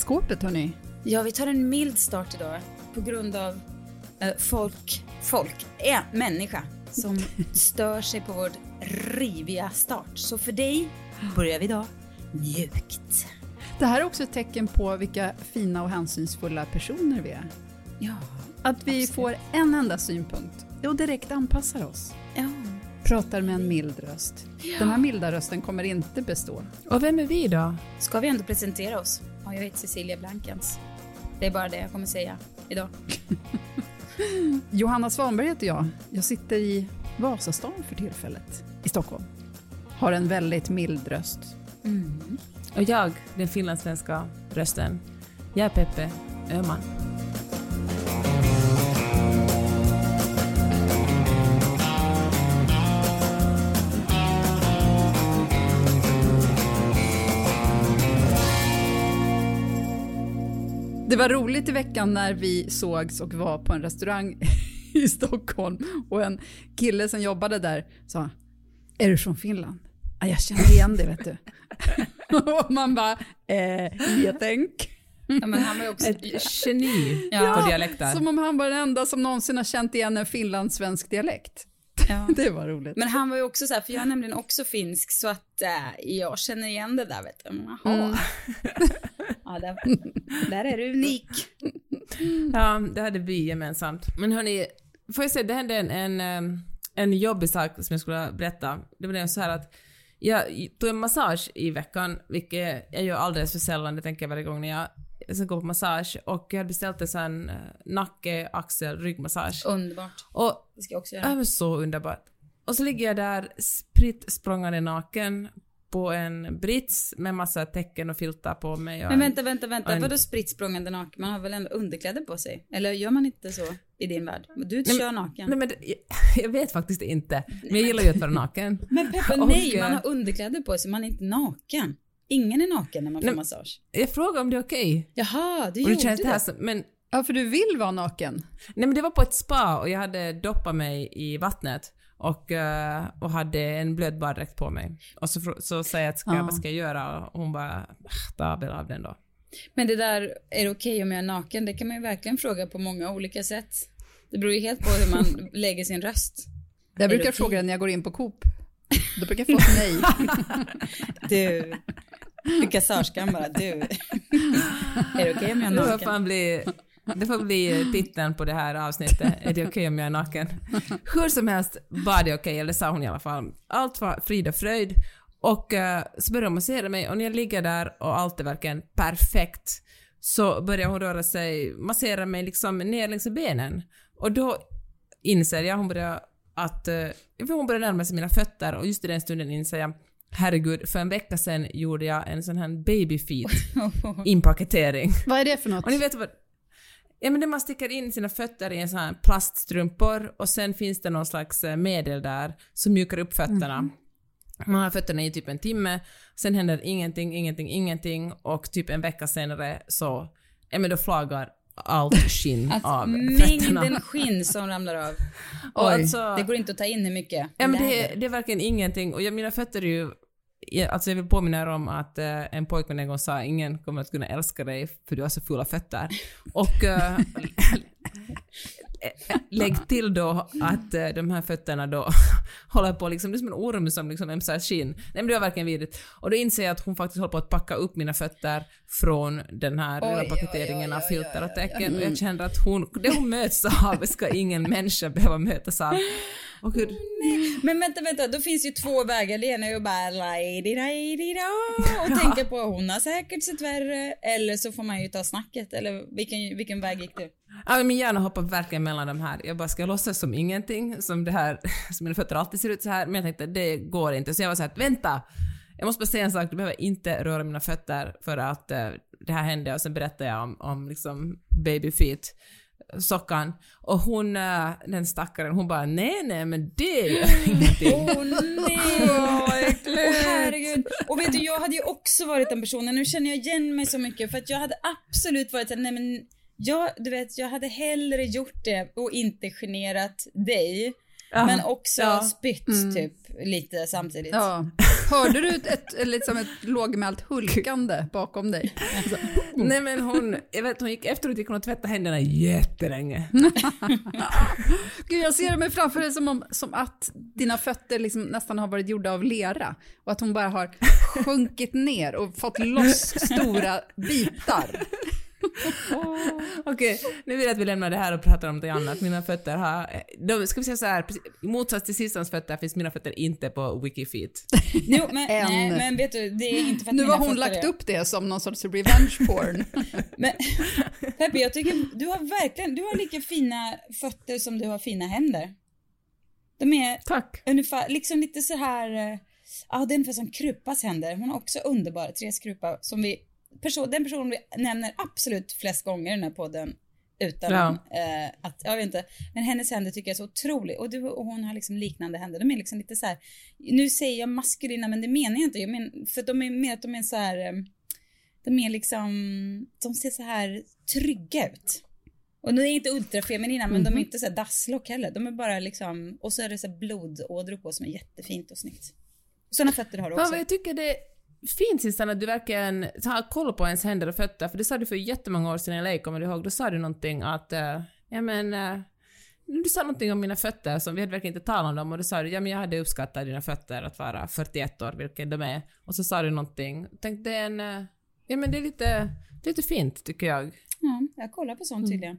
skåpet hörni. Ja, vi tar en mild start idag på grund av eh, folk, folk, en människa som stör sig på vår riviga start. Så för dig börjar vi idag mjukt. Det här är också ett tecken på vilka fina och hänsynsfulla personer vi är. Ja, Att vi Absolut. får en enda synpunkt och direkt anpassar oss. ja. Pratar med en mild röst. Den här milda rösten kommer inte bestå. Och vem är vi då? Ska vi ändå presentera oss? Ja, jag heter Cecilia Blankens. Det är bara det jag kommer säga idag. Johanna Svanberg heter jag. Jag sitter i Vasastan för tillfället, i Stockholm. Har en väldigt mild röst. Mm. Och jag, den finlandssvenska rösten. Jag är Peppe Öhman. Det var roligt i veckan när vi sågs och var på en restaurang i Stockholm och en kille som jobbade där sa Är du från Finland? Ja, jag känner igen det vet du. och man bara, eh, jag tänk. Ja, men han var ju också... Ett geni Ja. på dialekter. Som om han var den enda som någonsin har känt igen en finlandssvensk dialekt. Ja. Det var roligt. Men han var ju också så här, för jag är nämligen också finsk så att äh, jag känner igen det där vet du. Jaha. Mm. Ja, där, där är du unik. Ja, det hade vi gemensamt. Men hörni, får jag säga, det hände en, en, en jobbig sak som jag skulle berätta. Det var det så här att jag tog en massage i veckan, vilket jag gör alldeles för sällan, det tänker jag varje gång när jag ska gå på massage. Och jag hade beställt en sån eh, nacke, axel, ryggmassage. Underbart. Och Det ska jag också det göra. var så underbart. Och så ligger jag där spritt språngande naken på en brits med massa tecken och filtar på mig. Men vänta, vänta, vänta. en- Vadå spritt språngande naken? Man har väl ändå underkläder på sig? Eller gör man inte så i din värld? Du men- kör naken. Nej men jag, jag vet faktiskt inte. Men jag gillar ju att vara naken. Men Peppe, Och, nej, man har underkläder på sig, man är inte naken. Ingen är naken när man får Nej, massage. Jag frågade om det är okej. Jaha, du Och gjorde det här som, men, Ja, för du vill vara naken. nej men det var på ett spa och jag hade doppat mig i vattnet och, eh, och hade en blöt baddräkt på mig. Och så, så säger jag att ska, Ja. vad ska jag göra? Och hon bara, "Ah, ta väl av den då. Men det där, är det okej om jag är naken? Det kan man ju verkligen fråga på många olika sätt. Det beror ju helt på hur man lägger sin röst. Jag Är brukar det fråga när jag går in på Coop. Då brukar jag få nej. Du, kassörskan bara, du. är det okej om jag är Det får naken? fan bli, det får bli titeln på det här avsnittet. Är det okej om jag är naken? Hur som helst var det okej, eller sa hon i alla fall. Allt var frid och fröjd. Och eh, så började hon massera mig och när jag ligger där och allt är verkligen perfekt så börjar hon röra sig, massera mig liksom ner längs benen. Och då inser jag, hon börjar att, eh, för hon börjar närma sig mina fötter och just i den stunden inser jag Herregud, för en vecka sedan gjorde jag en sån här baby feet inpaketering. Vad är det för något? Och ni vet vad... Ja men det man sticker in sina fötter i en sån här plaststrumpor och sen finns det någon slags eh, medel där som mjukar upp fötterna. Man har fötterna i typ en timme, sen händer ingenting, ingenting, ingenting och typ en vecka senare så, ja men då flagar allt skinn Alltså, av fötterna. mängden skinn som ramlar av. Och Oj. alltså, Det går inte att ta in hur mycket. Ja, men det, det är verkligen ingenting. Och jag, mina fötter är ju... Alltså jag vill påminna er om att eh, en pojkvän en gång sa ingen kommer att kunna älska dig för du har så fula fötter. Och eh, lägg till då att eh, de här fötterna då håller på liksom, det är som en orm som liksom ömsar skinn. Nej men det var verkligen vidrigt. Och då inser jag att hon faktiskt håller på att packa upp mina fötter från den här Oj, paketeringen av filter och tecken. Och jag känner att hon, det hon möts av ska ingen människa behöva mötas av. Och hur, Men vänta, vänta, då finns ju två vägar. Det ena är ju bara lady, lady, och tänka på att hon har säkert sett värre. Eller så får man ju ta snacket. Eller vilken, vilken väg gick du? Ja, min hjärna hoppar verkligen mellan de här. Jag bara ska låtsas som ingenting, som det här, som mina fötter alltid ser ut så här. Men jag tänkte det går inte. Så jag var så här, vänta! Jag måste bara säga en sak, du behöver inte röra mina fötter för att eh, det här hände och sen berättade jag om, om liksom baby feet sockan och hon, eh, den stackaren, hon bara nej nej men det gör ingenting. Åh nej! Åh herregud. Och vet du, jag hade ju också varit den personen. Nu känner jag igen mig så mycket för att jag hade absolut varit såhär, nej men jag, du vet, jag hade hellre gjort det och inte generat dig Ja. Men också Ja. spytt typ lite samtidigt. Ja. Hörde du ett, ett, liksom ett lågmält hulkande bakom dig? Alltså, Nej men hon, jag vet hon gick efteråt gick hon och tvättade händerna jättelänge. Gud, jag ser mig framför dig som, om, som att dina fötter liksom nästan har varit gjorda av lera och att hon bara har sjunkit ner och fått loss stora bitar. Okej, nu vill jag att vi lämnar det här och pratar om något annat. Mina fötter har, de, ska vi säga så här, i motsats till Sissans fötter finns mina fötter inte på Wikifeet. Jo, men, En. nej, men vet du, det är inte för att Nu har hon lagt är- upp det som någon sorts revenge porn. Men Peppe, jag tycker du har verkligen, du har lika fina fötter som du har fina händer. De är Tack. ungefär, liksom lite så här, eh, ja det är ungefär som Krupas händer. Hon har också underbara, Therese Krupa, som vi, person, den person vi nämner absolut flest gånger i den här podden. Utan Ja. eh, att, jag vet inte, men hennes händer tycker jag är så otrolig och, du, och hon har liksom liknande händer. De är liksom lite så här, nu säger jag maskulina men det menar jag inte. Jag men, för de är mer att de är så här, eh, de är liksom, de ser så här trygga ut. Och de är inte ultrafeminina men de är inte så här dasslock heller. De är bara liksom, och så är det så här blodådror på som är jättefint och snyggt. Sådana fötter har du också. vad jag tycker det fint Sissan att du verkligen har koll på ens händer och fötter, för det sa du för jättemånga år sedan i LA, kommer du ihåg? Då sa du någonting att, uh, ja men, eh, du sa någonting om mina fötter som vi hade verkligen inte talat om dem och då sa du, ja men jag hade uppskattat dina fötter att vara 41 år, vilket de är. Och så sa du någonting, tänk det är en, eh, ja men det är lite, det är lite fint tycker jag. Ja, jag kollar på sånt tydligen.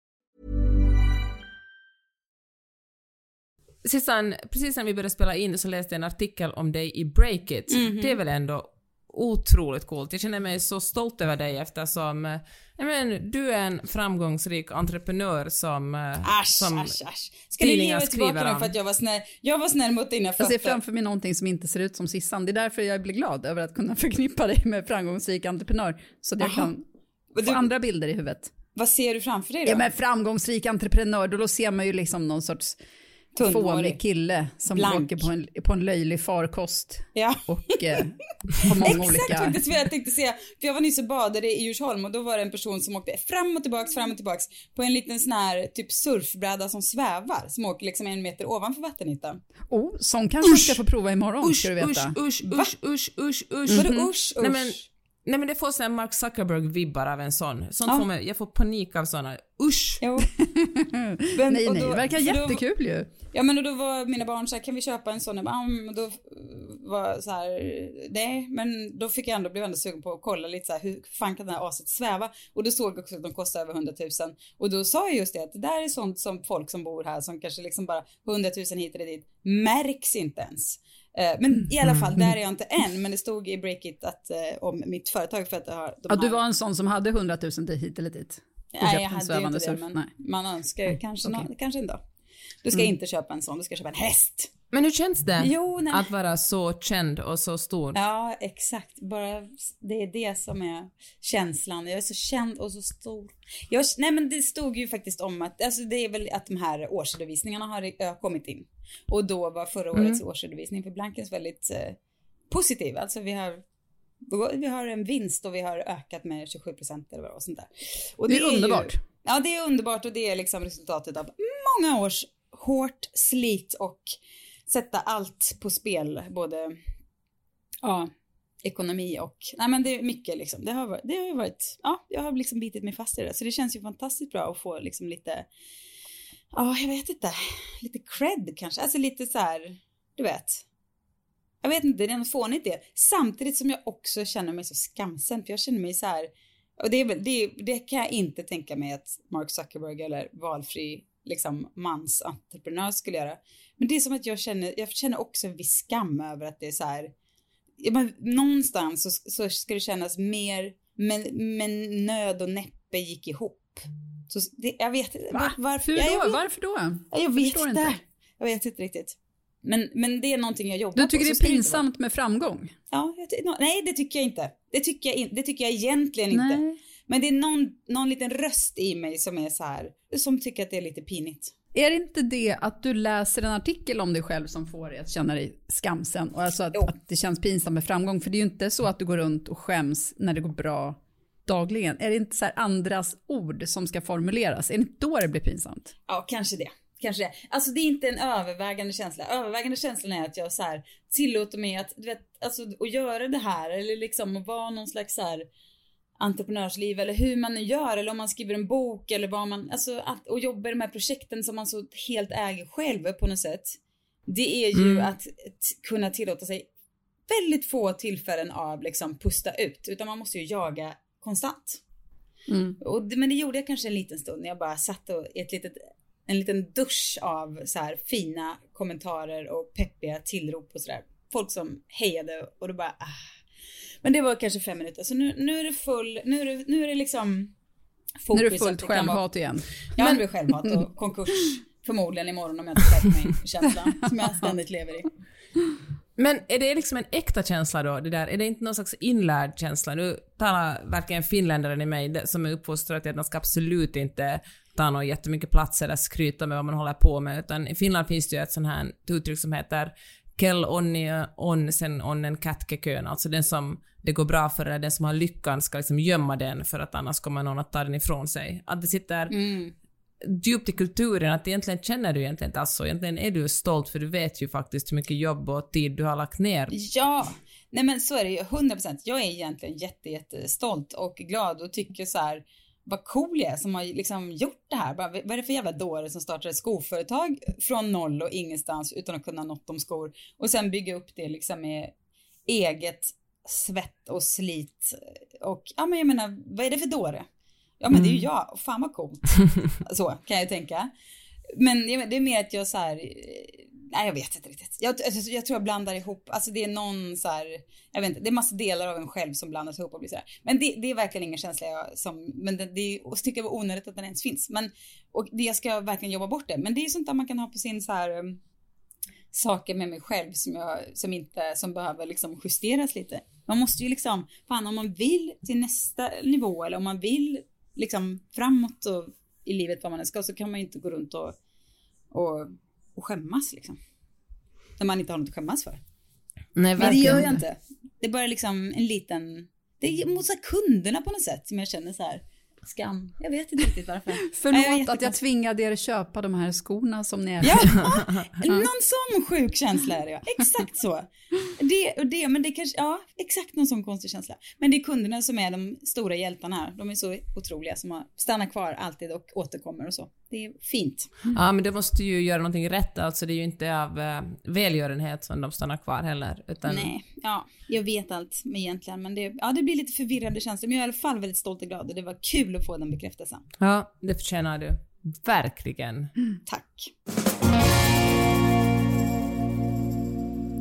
Sissan, precis när vi började spela in så läste jag en artikel om dig i Breakit. Det är väl ändå otroligt coolt. Jag känner mig så stolt över dig eftersom jag men, du är en framgångsrik entreprenör som, eh, Asch, som asch, asch. Ska ni ge tidningar mig tillbaka skriver nu om. för att jag var snäll? Jag var snäll mot dina Jag fötter. ser framför mig någonting som inte ser ut som Sissan. Det är därför jag blir glad över att kunna förknippa dig med framgångsrik entreprenör. Så att jag Aha. kan få du- andra bilder i huvudet. Vad ser du framför dig då? Ja men framgångsrik entreprenör, då ser man ju liksom någon sorts Tunnhårig. kille som Blank. åker på en, på en löjlig farkost Ja. och eh, har många Exakt olika... faktiskt vad jag tänkte säga. För jag var nyss och badade i Djursholm och då var det en person som åkte fram och tillbaks, fram och tillbaks på en liten sån här typ surfbräda som svävar, som åker liksom en meter ovanför vattenytan. Oh, sån kanske man ska få prova imorgon, Usch, ska du veta. usch, usch, usch, usch, usch, usch. Vadå usch, usch? Nej men, nej men det får sån Mark Zuckerberg-vibbar av en sån. Sånt Ja. får mig, jag får panik av såna. Usch! Jo. Men- Nej, och nej, det verkar för då- jättekul ju. Ja men och då var mina barn så här, kan vi köpa en sån? Jag bara, "Ja, men då var så här, nej, men då fick jag ändå, blev ändå sugen på att kolla lite så här, hur fan kan det här aset sväva? Och då såg jag också att de kostar över 100 000. Och då sa jag just det, att det där är sånt som folk som bor här som kanske liksom bara 100 000 hit eller dit, märks inte ens. Eh, Men i alla fall, där är jag inte än, men det stod i Breakit att eh, om mitt företag för att det har, de Ja, du var en sån som hhade 100 000 till hit eller dit. Nej, jag hade ju inte det, surf. men Nej. man önskar ju kanske, okej. nå- kanske en dag. Du ska inte köpa en sån, du ska köpa en häst. Men hur känns det Jo, nej. att vara så känd och så stor? Ja, exakt. Bara det är det som är känslan. Jag är så känd och så stor. Jag, nej, men det stod ju faktiskt om att, alltså det är väl att de här årsredovisningarna har ö, kommit in. Och då var förra årets årsredovisning för Blankens väldigt eh, positiv. Alltså vi har vi har en vinst och vi har ökat med 27 procent eller vad det var, sånt där. Och Det är underbart. Ju, ja, det är underbart och det är liksom resultatet av många års hårt slit och sätta allt på spel, både ja, ekonomi och, nej men det är mycket liksom. Det har varit, det har ju varit, ja, jag har liksom bitit mig fast i det. Så det känns ju fantastiskt bra att få liksom lite, ja, jag vet inte, lite cred kanske, alltså lite så här, du vet. Jag vet inte, det är något fånigt det. Samtidigt som jag också känner mig så skamsen, för jag känner mig så här, och det, är väl, det, det kan jag inte tänka mig att Mark Zuckerberg eller valfri liksom mansentreprenör skulle göra. Men det är som att jag känner, jag känner också en viss skam över att det är så här, ja, men någonstans så, så ska det kännas mer, men, men nöd och näppe gick ihop. Så det, jag vet inte. Va? Varför? Hur Ja, då? jag vet, Varför då? ja, jag vet förstår inte. Jag vet inte riktigt. Men, men det är någonting jag jobbar Du på. tycker så det är pinsamt med framgång? Ja, jag nej det tycker jag inte. Det tycker jag, in, det tycker jag egentligen inte. Men det är någon, någon liten röst i mig som är så här, som tycker att det är lite pinigt. Är det inte det att du läser en artikel om dig själv som får dig att känna dig skamsen? Och alltså att, att det känns pinsamt med framgång? För det är ju inte så att du går runt och skäms när det går bra dagligen. Är det inte så andras ord som ska formuleras? Är det inte då det blir pinsamt? Ja, kanske det. Kanske det. Alltså det är inte en övervägande känsla. Övervägande känslan är att jag så här tillåter mig att, du vet, alltså att göra det här eller liksom att vara någon slags så här entreprenörsliv eller hur man nu gör eller om man skriver en bok eller vad man, alltså att, och jobba i de här projekten som man så helt äger själv på något sätt. Det är ju att t- kunna tillåta sig väldigt få tillfällen av liksom pusta ut utan man måste ju jaga konstant. Och det, men det gjorde jag kanske en liten stund när jag bara satt och, i ett litet, en liten dusch av så här fina kommentarer och peppiga tillrop och sådär. Folk som hejade och då bara ah. Men det var kanske fem minuter så nu, nu är det full, nu är det, nu är det liksom fokus. Du är fullt det vara- självhat igen. Ja, men... det blir självhat och konkurs förmodligen imorgon om jag inte skärper mig känsla som jag ständigt lever i. Men är det liksom en äkta känsla då, det där? Är det inte någon slags inlärd känsla? Nu talar verkligen finländaren i mig det- som är uppfostrad till att man ska absolut inte ta någon jättemycket plats eller skryta med vad man håller på med, utan i Finland finns det ju ett sånt här uttryck som heter Kel onni on sen onnen kätkekön, alltså den som det går bra för, eller den som har lyckan ska liksom gömma den för att annars kommer någon att ta den ifrån sig. Att det sitter djupt i kulturen att egentligen känner du egentligen inte alls så. Egentligen är du stolt för du vet ju faktiskt hur mycket jobb och tid du har lagt ner. Ja, nej men så är det ju, 100%. Jag är egentligen jätte, jättestolt och glad och tycker så här, vad cool jag är som har liksom gjort det här. Bara, vad är det för jävla dåre som startar ett skoföretag från noll och ingenstans utan att kunna något om skor och sen bygga upp det liksom med eget svett och slit och ja men jag menar, vad är det för dåre? Ja men det är ju jag, fan vad coolt. så kan jag tänka. Men det är mer att jag så här, nej jag vet inte riktigt. Jag, alltså, jag tror jag blandar ihop, alltså det är någon så här, jag vet inte, det är massa delar av en själv som blandas ihop och blir så här. Men det, det är verkligen ingen känsla jag som, men det, det är, och så tycker jag var onödigt att den ens finns. Men, och det jag ska verkligen jobba bort det. Men det är sånt där man kan ha på sin så här, um, saker med mig själv som jag, som inte, som behöver liksom justeras lite. Man måste ju liksom, fan om man vill till nästa nivå eller om man vill liksom framåt och i livet vad man än ska så kan man ju inte gå runt och, och, och skämmas liksom. När man inte har något att skämmas för. Nej, Men det gör jag inte. Det är bara liksom en liten, det är mot så kunderna på något sätt som jag känner så här skam. Jag vet inte riktigt varför. Nej, jag Förlåt att jag tvingade er köpa de här skorna som ni är. Ja, någon sån sjuk känsla är det ja. Exakt så. Det och det, men det kanske, ja, exakt någon sån konstig känsla. Men det är kunderna som är de stora hjältarna här. De är så otroliga som har stannat kvar alltid och återkommer och så. Det är fint. Ja, men det måste ju göra någonting rätt, alltså det är ju inte av eh, välgörenhet som de stannar kvar heller, utan Nej, ja, jag vet allt med egentligen, men det, ja, det blir lite förvirrande känslor. Men jag är i alla fall väldigt stolt och glad och det var kul att få den bekräftelsen. ja, det förtjänar du. Verkligen. Tack.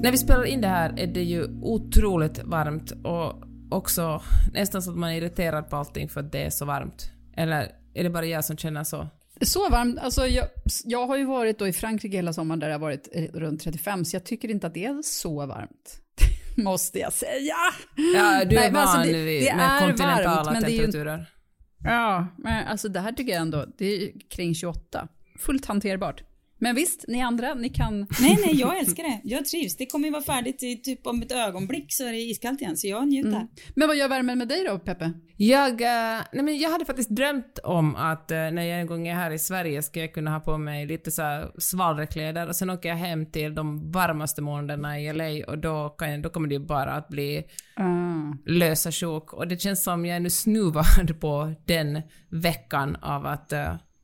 När vi spelar in det här är det ju otroligt varmt och också nästan så att man är irriterad på allting för att det är så varmt. Eller är det bara jag som känner så? Så varmt, alltså jag, jag har ju varit då i Frankrike hela sommaren där det har varit eh, runt 35, så jag tycker inte att det är så varmt. Måste jag säga. Ja, du Nej, är men alltså van det- vid, det med är kontinentala varmt, men det är ju- temperaturer. Ja, men alltså det här tycker jag ändå, det är kring 28. Fullt hanterbart. Men visst, ni andra, ni kan... Nej, nej, jag älskar det. Jag trivs. Det kommer ju vara färdigt i typ om ett ögonblick så är det iskallt igen, så jag njuter. Men vad gör värmen med dig då, Peppe? Jag, eh, nej men jag hade faktiskt drömt om att eh, när jag en gång är här i Sverige ska jag kunna ha på mig lite så här svalare kläder och sen åker jag hem till de varmaste månaderna i LA och då, kan jag, då kommer det ju bara att bli Ah. lösa sjok och det känns som jag är nu snuvad på den veckan av att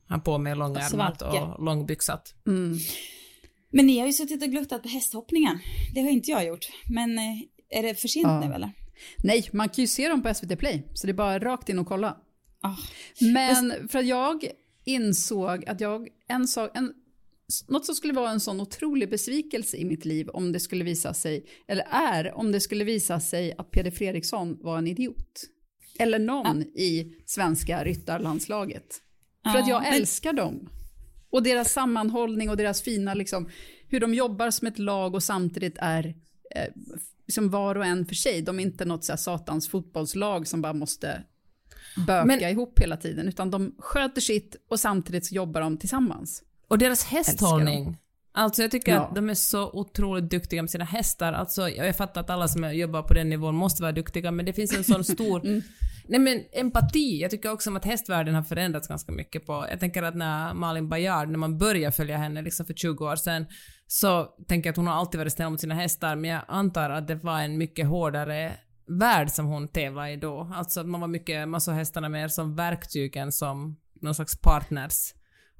uh, ha på mig långärmat och långbyxat. Men ni har ju suttit och gluttat på hästhoppningen. Det har inte jag gjort. Men eh, är det för sent Ja. nu eller? Nej, man kan ju se dem på SVT Play, så det är bara rakt in och kolla. Ah. Men för att jag insåg att jag, en sak, en, något som skulle vara en sån otrolig besvikelse i mitt liv om det skulle visa sig, eller är, om det skulle visa sig att Peder Fredriksson var en idiot. Eller någon i svenska ryttarlandslaget. För att jag men- älskar dem. Och deras sammanhållning och deras fina, liksom, hur de jobbar som ett lag och samtidigt är eh, liksom var och en för sig. De är inte något så här satans fotbollslag som bara måste böka Men- ihop hela tiden, utan de sköter sitt och samtidigt så jobbar de tillsammans. Och deras hästhållning. Alltså jag tycker Ja. att de är så otroligt duktiga med sina hästar. Alltså jag fattar att alla som jobbar på den nivån måste vara duktiga, men det finns en sån stor Mm. Nej men empati, jag tycker också om att hästvärlden har förändrats ganska mycket på, jag tänker att när Malin Bajard, när man började följa henne liksom för 20 år sedan, så tänker jag att hon har alltid varit snäll mot sina hästar, men jag antar att det var en mycket hårdare värld som hon tävlade i då. Alltså att man var mycket, man såg hästarna mer som verktyg än som någon slags partners.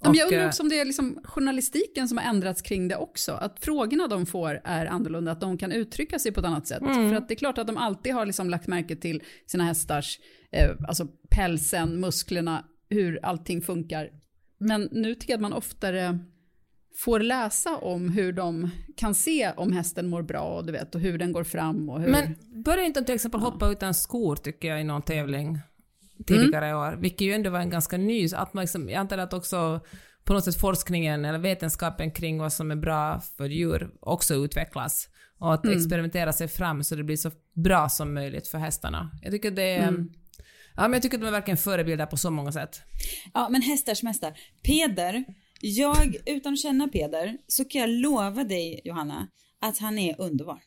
Men jag Och, undrar eh, också om det är liksom journalistiken som har ändrats kring det också. Att frågorna de får är annorlunda, att de kan uttrycka sig på ett annat sätt. Mm. För att det är klart att de alltid har liksom lagt märke till sina hästars, eh, alltså pälsen, musklerna, hur allting funkar. Men nu tycker jag att man oftare får läsa om hur de kan se om hästen mår bra och, du vet, och hur den går fram och hur... Men börjar inte till exempel hoppa utan skor tycker jag i någon tävling tidigare i år, vilket ju ändå var en ganska ny, att man liksom, jag antar att också på något sätt forskningen eller vetenskapen kring vad som är bra för djur också utvecklas. Och att experimentera sig fram så det blir så bra som möjligt för hästarna. Jag tycker det är, ja men jag tycker att de är verkligen förebilder på så många sätt. Ja, men hästars mästar. Peder, jag, utan att känna Peder, så kan jag lova dig Johanna, att han är underbar.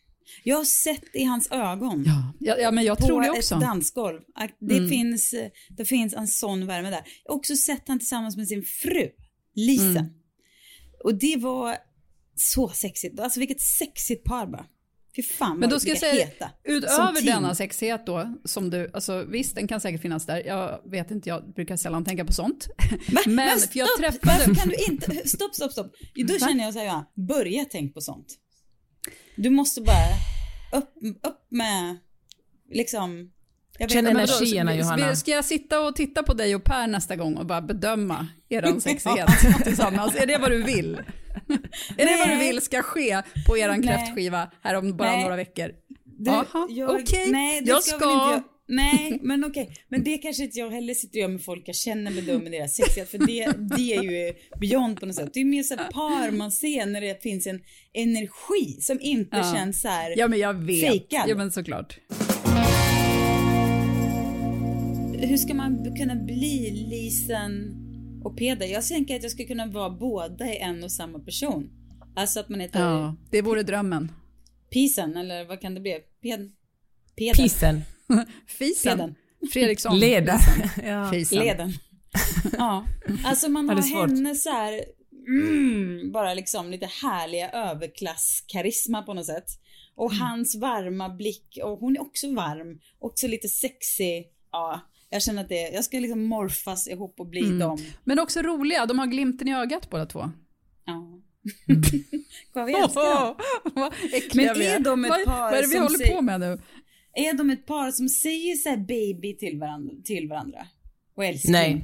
Jag har sett i hans ögon ja, ja, ja, men jag på tror det ett också. Mm. dansgolv att det, finns, eh, det finns en sån värme där. Jag har också sett han tillsammans med sin fru, Lisen. Mm. Och det var så sexigt. Alltså vilket sexigt par bara. Fy fan Men då ska jag säga, heta. utöver denna sexighet då, som du, alltså visst den kan säkert finnas där, jag vet inte, jag brukar sällan tänka på sånt. Va? Men, Men för jag stopp, träffade... varför kan du inte, stopp, stopp, stopp. Då känner jag så här, ja, börja tänk på sånt. Du måste bara upp, upp med, liksom, jag vet Känn. Men energierna, Johanna. Ska jag sitta och titta på dig och Per nästa gång och bara bedöma eran sexighet tillsammans? Är det vad du vill? Är det vad du vill ska ske på Nej. kräftskiva här om bara Nej. några veckor? Du, Jaha, jag- okej. Nej, Jag ska, ska-. Nej, men okej. Men det kanske inte jag heller sitter och gör med folk jag känner bedömer deras sexighet. För det, det är ju beyond på något sätt. Det är mer så par man ser när det finns en energi som inte Ja. känns så här. Ja men jag vet. Fejkad. Ja men såklart. Hur ska man kunna bli Lisen och Peder? Jag tänker att jag skulle kunna vara båda i en och samma person. Alltså att man heter Ja, det vore drömmen. Pisen eller vad kan det bli? Ped, Peder. Pisen. Fisen. Peden. Fredriksson. Leda. ja. Fisen. Leden. ja, alltså man har henne så här, mm, bara liksom lite härliga överklasskarisma på något sätt. Och Mm. hans varma blick och hon är också varm, också lite sexig. Ja, jag känner att det, jag ska liksom morfas ihop och bli Mm. dem. Men också roliga, de har glimten i ögat båda två. Ja. Vad vi älskar dem. Vad äckliga Men är de ett par vad är det vi som håller säger- på med nu? Är de ett par som säger så här baby till varandra? Till varandra? Och älskar? Nej,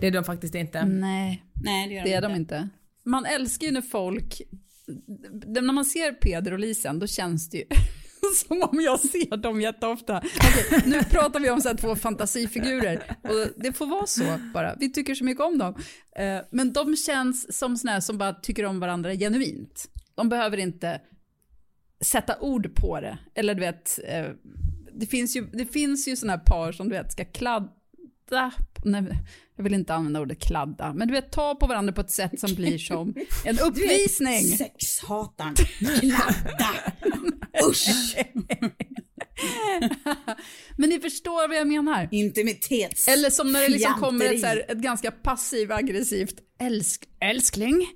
det är de faktiskt inte. Nej, Nej, det gör det är de inte. Man älskar ju när folk, när man ser Peder och Lisen, då känns det ju som om jag ser dem jätteofta. Okay, nu pratar vi om så här två fantasifigurer och det får vara så bara. Vi tycker så mycket om dem. Eh, men de känns som såna här som bara tycker om varandra genuint. De behöver inte sätta ord på det. Eller du vet, eh, det finns ju, det finns ju såna här par som du vet ska kladda, nej, jag vill inte använda ordet kladda, men du vet ta på varandra på ett sätt som blir som en uppvisning. Sexhataren. Kladda. Usch. Men ni förstår vad jag menar. Intimitets. Eller som när det liksom kommer ett, så här, ett ganska passiv aggressivt älsk, älskling.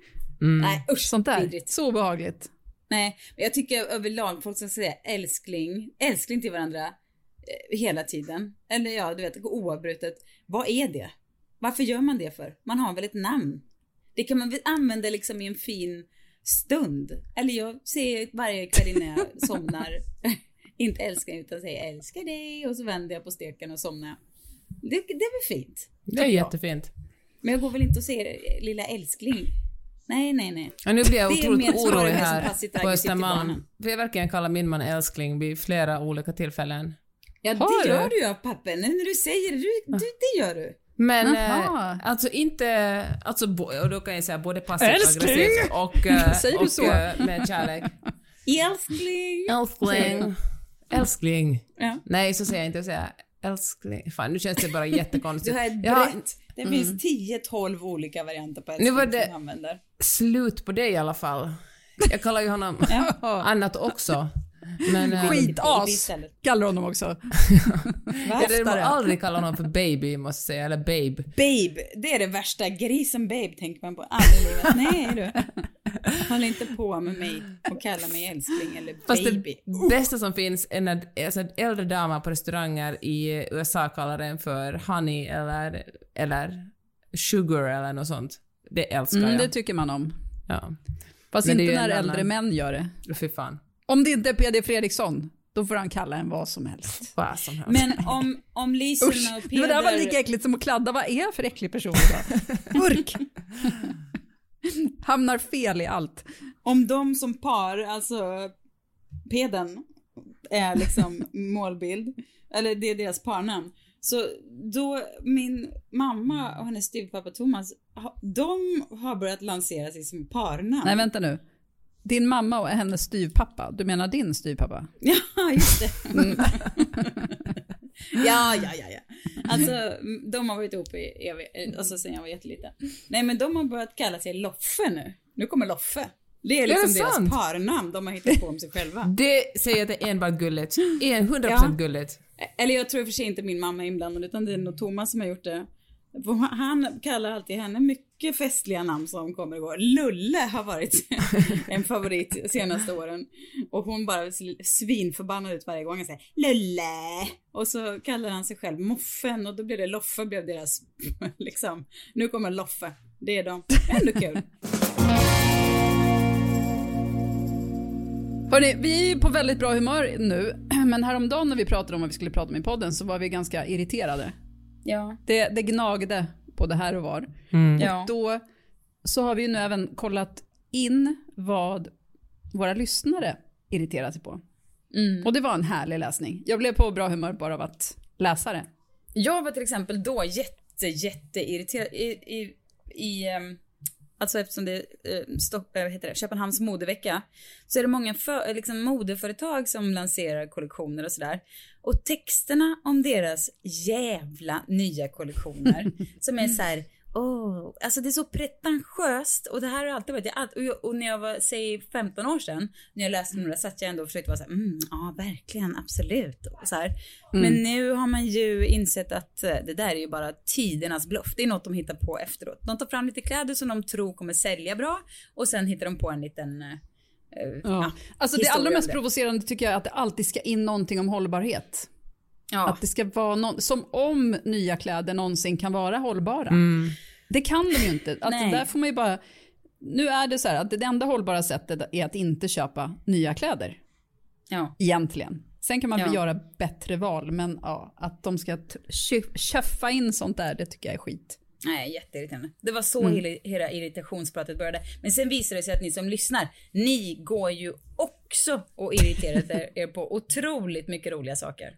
Nej usch, Sånt där. vidrigt. Så obehagligt. Nej, men jag tycker överlag folk ska säga älskling, älskling till varandra hela tiden. Eller ja, du vet, oavbrutet. Vad är det? Varför gör man det för? Man har väl ett namn? Det kan man väl använda liksom i en fin stund. Eller jag säger varje kväll innan jag somnar, inte älskling utan säger älskar dig och så vänder jag på steken och somnar. Det, det är väl fint. Det är jättefint. Men jag går väl inte och säger lilla älskling. Nej, nej, nej. Och nu blir jag otroligt orolig här på Östermalm. För jag verkligen kallar min man älskling vid flera olika tillfällen. Ja, Har det du? gör du ju pappen. Nu när du säger det, du, du, det gör du. Men eh, alltså inte, alltså, bo- och då kan jag säga både passivt Älskling! aggressivt och, eh, Säger du och så? eh, med kärlek. Älskling. Älskling. Älskling. Ja. Nej, så säger jag inte. Jag säger älskling. Fan, nu känns det bara jättekonstigt. Du har ett Jag har brett. Det finns 10-12 olika varianter på Nu älskling var det- som du använder. slut på det i alla fall. Jag kallar ju honom annat också. Men Skitas istället. kallar honom också. Jag hade aldrig kallat honom för baby måste jag säga, eller babe. Babe, det är det värsta. Grisen babe tänker man på aldrig i livet. Nej du. Håll inte på med mig och kalla mig älskling eller Fast baby. det bästa som finns är när alltså, äldre damer på restauranger i USA kallar den för honey eller, eller sugar eller något sånt. Det älskar Mm, jag. det tycker man om. ja. Fast Men inte när äldre annan- män gör det. Fy fan. Om det inte är Peder Fredriksson, då får han kalla en vad som helst. Vad som helst. Men om, om Lisen Usch, och det var- det här var Peder... lika äckligt som att kladda. Vad är jag för äcklig person idag? Urk! Hamnar fel i allt. Om de som par, alltså Peden, är liksom målbild, eller det är deras parnamn. Så då, min mamma och hennes styvpappa Thomas, de har börjat lansera sig som parnamn. Nej, vänta nu. Din mamma och hennes styvpappa. Du menar din styvpappa? Ja, just det. ja, ja, ja, ja. Alltså, m- de har varit ihop i evig, alltså sen jag var jätteliten. Nej, men de har börjat kalla sig Loffe nu. Nu kommer Loffe. Det är liksom det deras sant? parnamn de har hittat på om sig själva. Det säger att det är enbart gulligt. En 100% Ja. gulligt. Eller jag tror i och för sig inte min mamma är inblandad, utan det är nog Thomas som har gjort det. Han kallar alltid henne mycket festliga namn som kommer och går. Lulle har varit en favorit de senaste åren. Och hon bara svinförbannad ut varje gång han säger Lulle. Och så kallar han sig själv Moffen och då blir det Loffe blev deras, liksom. Nu kommer Loffe. Det är de. Ändå kul. Hörrni, vi är på väldigt bra humör nu, men häromdagen när vi pratade om vad vi skulle prata om i podden så var vi ganska irriterade. Ja. Det, det gnagde på det här och var. Ja. Då så har vi ju nu även kollat in vad våra lyssnare irriterar sig på. Mm. Och det var en härlig läsning. Jag blev på bra humör bara av att läsa det. Jag var till exempel då jätte, jätte irriterad i, i, i ehm, alltså eftersom det är eh, stopp, eh, vad heter det, Köpenhamns modevecka, så är det många för, eh, liksom modeföretag som lanserar kollektioner och sådär. Och texterna om deras jävla nya kollektioner som är så här. Åh, alltså det är så pretentiöst och det här har alltid varit, jag, och, och när jag var, säg 15 år sedan, när jag läste några satt jag ändå och försökte vara så här, mm, ja verkligen, absolut, och så här. Men nu har man ju insett att eh, det där är ju bara tidernas bluff, det är något de hittar på efteråt. De tar fram lite kläder som de tror kommer sälja bra och sen hittar de på en liten, eh, eh, ja, Alltså det allra mest provocerande tycker jag är att det alltid ska in någonting om hållbarhet. Ja. Att det ska vara någon, som om nya kläder någonsin kan vara hållbara. Det kan de ju inte. Att där får man ju bara, nu är det så här att det enda hållbara sättet är att inte köpa nya kläder. ja. Egentligen. Sen kan man väl Ja. göra bättre val, men ja, att de ska köffa in sånt där, det tycker jag är skit. Nej, jätteirriterande. Det var så hela, hela irritationspratet började. Men sen visade det sig att ni som lyssnar, ni går ju också och irriterar er- er på otroligt mycket roliga saker.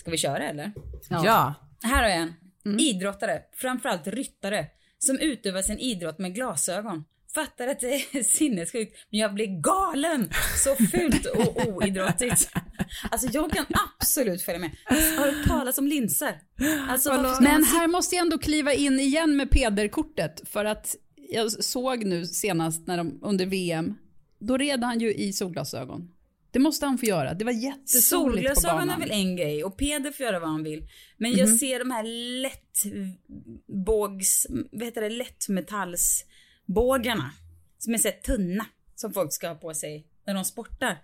Ska vi köra eller? Ja. Här har jag en. Idrottare, framförallt ryttare, som utövar sin idrott med glasögon. Fattar att det är sinnessjukt, men jag blir galen! Så fult och oidrottigt. Alltså jag kan absolut följa med. Har du talat om linser? Alltså, Men här måste jag ändå kliva in igen med Peder-kortet för att jag såg nu senast när de, under VM, då red han ju i solglasögon. Det måste han få göra. Det var jättesoligt på Solglasögon är banan. väl en grej och Peder får göra vad han vill. Men jag ser de här lättbågs, vad heter det, lättmetallsbågarna. Som är så tunna. Som folk ska ha på sig när de sportar.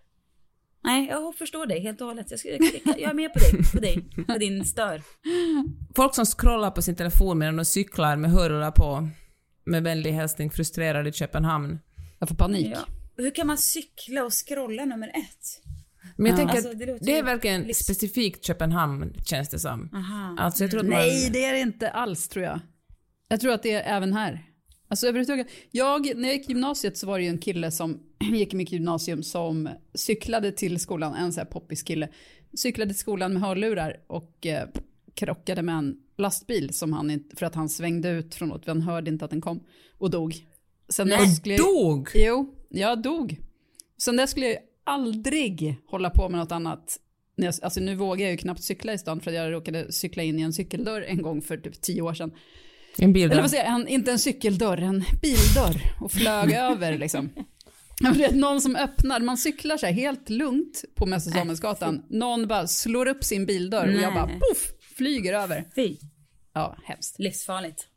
Nej, jag förstår dig helt och hållet. Jag, ska, jag, jag är med på dig, på dig, på din stör. Folk som scrollar på sin telefon medan de cyklar med hörlurar på. Med vänlig hälsning frustrerad i Köpenhamn. Jag får panik. Ja. Hur kan man cykla och scrolla nummer ett? Men jag Ja. tänker Alltså, att det låter det är verkligen livs- specifikt Köpenhamn känns det som. Aha. Alltså jag tror att man... Nej, det är det inte alls tror jag. Jag tror att det är även här. Alltså överhuvudtaget, jag, när jag gick i gymnasiet så var det ju en kille som gick i mitt gymnasium som cyklade till skolan, en sån här poppis kille, cyklade till skolan med hörlurar och eh, krockade med en lastbil som han inte, för att han svängde ut från något, han hörde inte att den kom och dog. Sen Nej, skulle Dog! Jo, jag dog. Sen dess skulle jag ju aldrig hålla på med något annat. Alltså nu vågar jag ju knappt cykla i stan för att jag råkade cykla in i en cykeldörr en gång för typ tio år sedan. En bild Eller vad säger jag, inte en cykeldörr, en bildörr och flög över liksom. Vet, någon som öppnar, man cyklar så här helt lugnt på Mäster Samuelsgatan. Någon bara slår upp sin bildörr och jag bara Nej. poff, flyger över. Fy, Ja, hemskt. livsfarligt.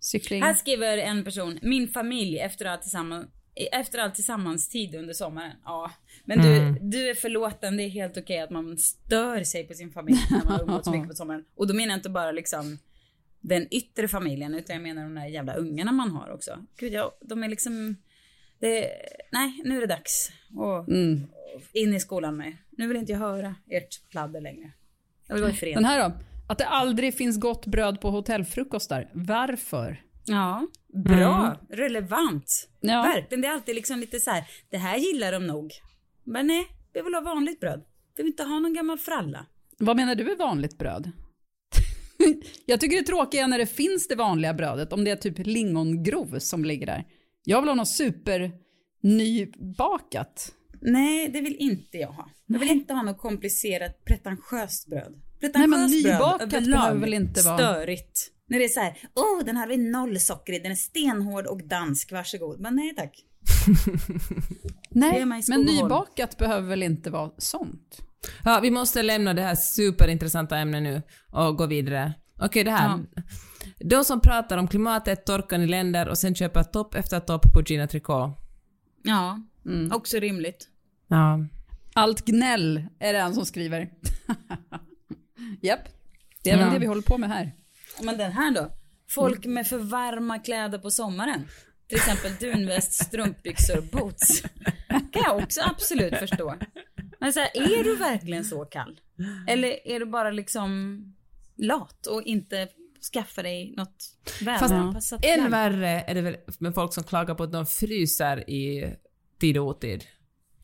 Cykling. Här skriver en person, min familj efter all, tillsammans, efter all tillsammans-tid under sommaren. Ja, men du, du är förlåten, det är helt okej att man stör sig på sin familj när man har umgåtts mycket på sommaren. Och då menar jag inte bara liksom den yttre familjen, utan jag menar de där jävla ungarna man har också. Gud, ja, de är liksom, det, nej, nu är det dags. Och, Mm. in i skolan med. Nu vill inte jag höra ert pladder längre. Jag vill vara i fred. Den här då? Att det aldrig finns gott bröd på hotellfrukostar. Varför? Ja, bra, relevant. Ja. Verkligen, det är alltid liksom lite så här, det här gillar de nog. Men nej, vi vill ha vanligt bröd. Vi vill inte ha någon gammal fralla. Vad menar du är vanligt bröd? jag tycker det tråkiga är när det finns det vanliga brödet, om det är typ lingongrov som ligger där. Jag vill ha något super nybakat. Nej, det vill inte jag ha. Jag vill inte ha något komplicerat pretentiöst bröd. Nej, Pretentiöst men nybakat bröd behöver väl inte vara- störigt. När det är så här, oh, den här har vi noll socker i, den är stenhård och dansk, varsågod. Men nej tack. Nej, men nybakat behöver väl inte vara sånt? Ja, vi måste lämna det här superintressanta ämnet nu och gå vidare. Okej, det här. De som pratar om klimatet, torkan i länder och sen köper topp efter topp på Gina Tricot. Ja, också rimligt. Ja. Allt gnäll är det en som skriver. Japp, det är väl Ja. det vi håller på med här. Men den här då? Folk med för varma kläder på sommaren. Till exempel dunväst, strumpbyxor och boots. Kan jag också absolut förstå. Men så här, är du verkligen så kall? Eller är du bara liksom lat och inte skaffar dig något välanpassat Än plagg? värre är det väl med folk som klagar på att de fryser i tid och otid.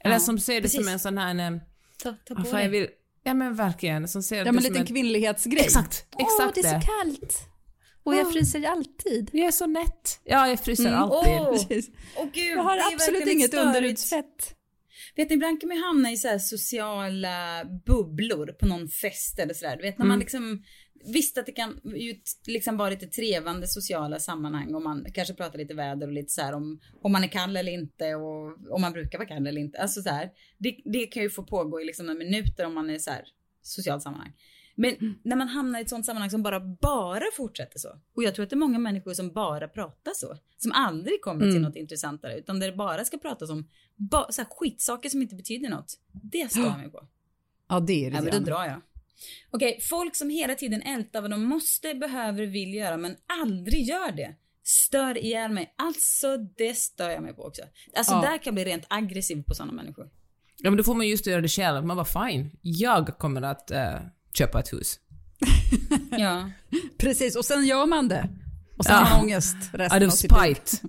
Eller Ja, som ser det precis. som en sån här... eh, Ta, ta på fan jag vill, ja men verkligen, som ser Ja, det men som liten en... kvinnlighetsgrej. Exakt, exakt Åh, det är så kallt. Och jag fryser alltid. Jag är så nätt. Ja, jag fryser Mm. alltid. Åh, Precis. åh gud, Jag har absolut inget störigt. underhudsfett. Vet ni, ibland kan man ju hamna i så här sociala bubblor på någon fest eller sådär. Du vet när man liksom, visst att det kan ju liksom vara lite trevande sociala sammanhang och man kanske pratar lite väder och lite så här om, om man är kall eller inte och om man brukar vara kall eller inte. Alltså så här, det, det kan ju få pågå i liksom några minuter om man är så här socialt sammanhang. Men när man hamnar i ett sånt sammanhang som bara, bara fortsätter så. Och jag tror att det är många människor som bara pratar så. Som aldrig kommer till något intressantare. Utan där det bara ska pratas om ba, så här skitsaker som inte betyder något. Det stör jag mig på. Ja, det är Ja, men då drar jag. Okej, folk som hela tiden ältar vad de måste, behöver, vill göra men aldrig gör det. Stör ihjäl mig. Alltså det stör jag mig på också. Alltså Ja. där kan jag bli rent aggressiv på sådana människor. Ja, men då får man just göra det själv. Man bara fine, jag kommer att eh, köpa ett hus. Ja. Precis, och sen gör man det. Och sen Ja. har man ångest resten Out av of sitt liv. spite.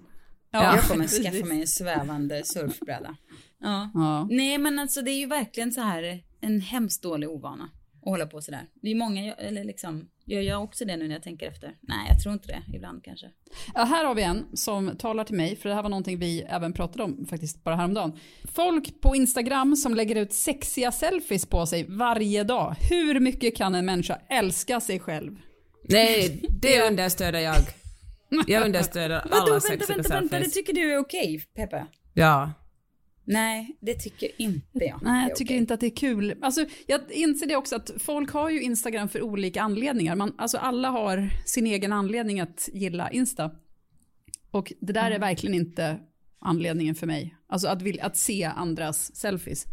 Ja, Jag kommer skaffa mig en svävande surfbräda. Ja. Ja. Nej men alltså det är ju verkligen så här en hemskt dålig ovana att hålla på sådär. Det är många, eller liksom, gör jag också det nu när jag tänker efter? Nej jag tror inte det, ibland kanske. Ja, här har vi en som talar till mig, för det här var någonting vi även pratade om faktiskt bara häromdagen. Folk på Instagram som lägger ut sexiga selfies på sig varje dag. Hur mycket kan en människa älska sig själv? Nej, det understöder jag. Jag understöder Vadå, alla vänta, sexiga vänta, vänta, det selfies. tycker du är okej, Peppe? Ja. Nej, det tycker inte jag. Nej, jag tycker okej. inte att det är kul. Alltså, jag inser det också att folk har ju Instagram för olika anledningar. Man, alltså alla har sin egen anledning att gilla Insta. Och det där är verkligen inte anledningen för mig. Alltså att, vill, att se andras selfies.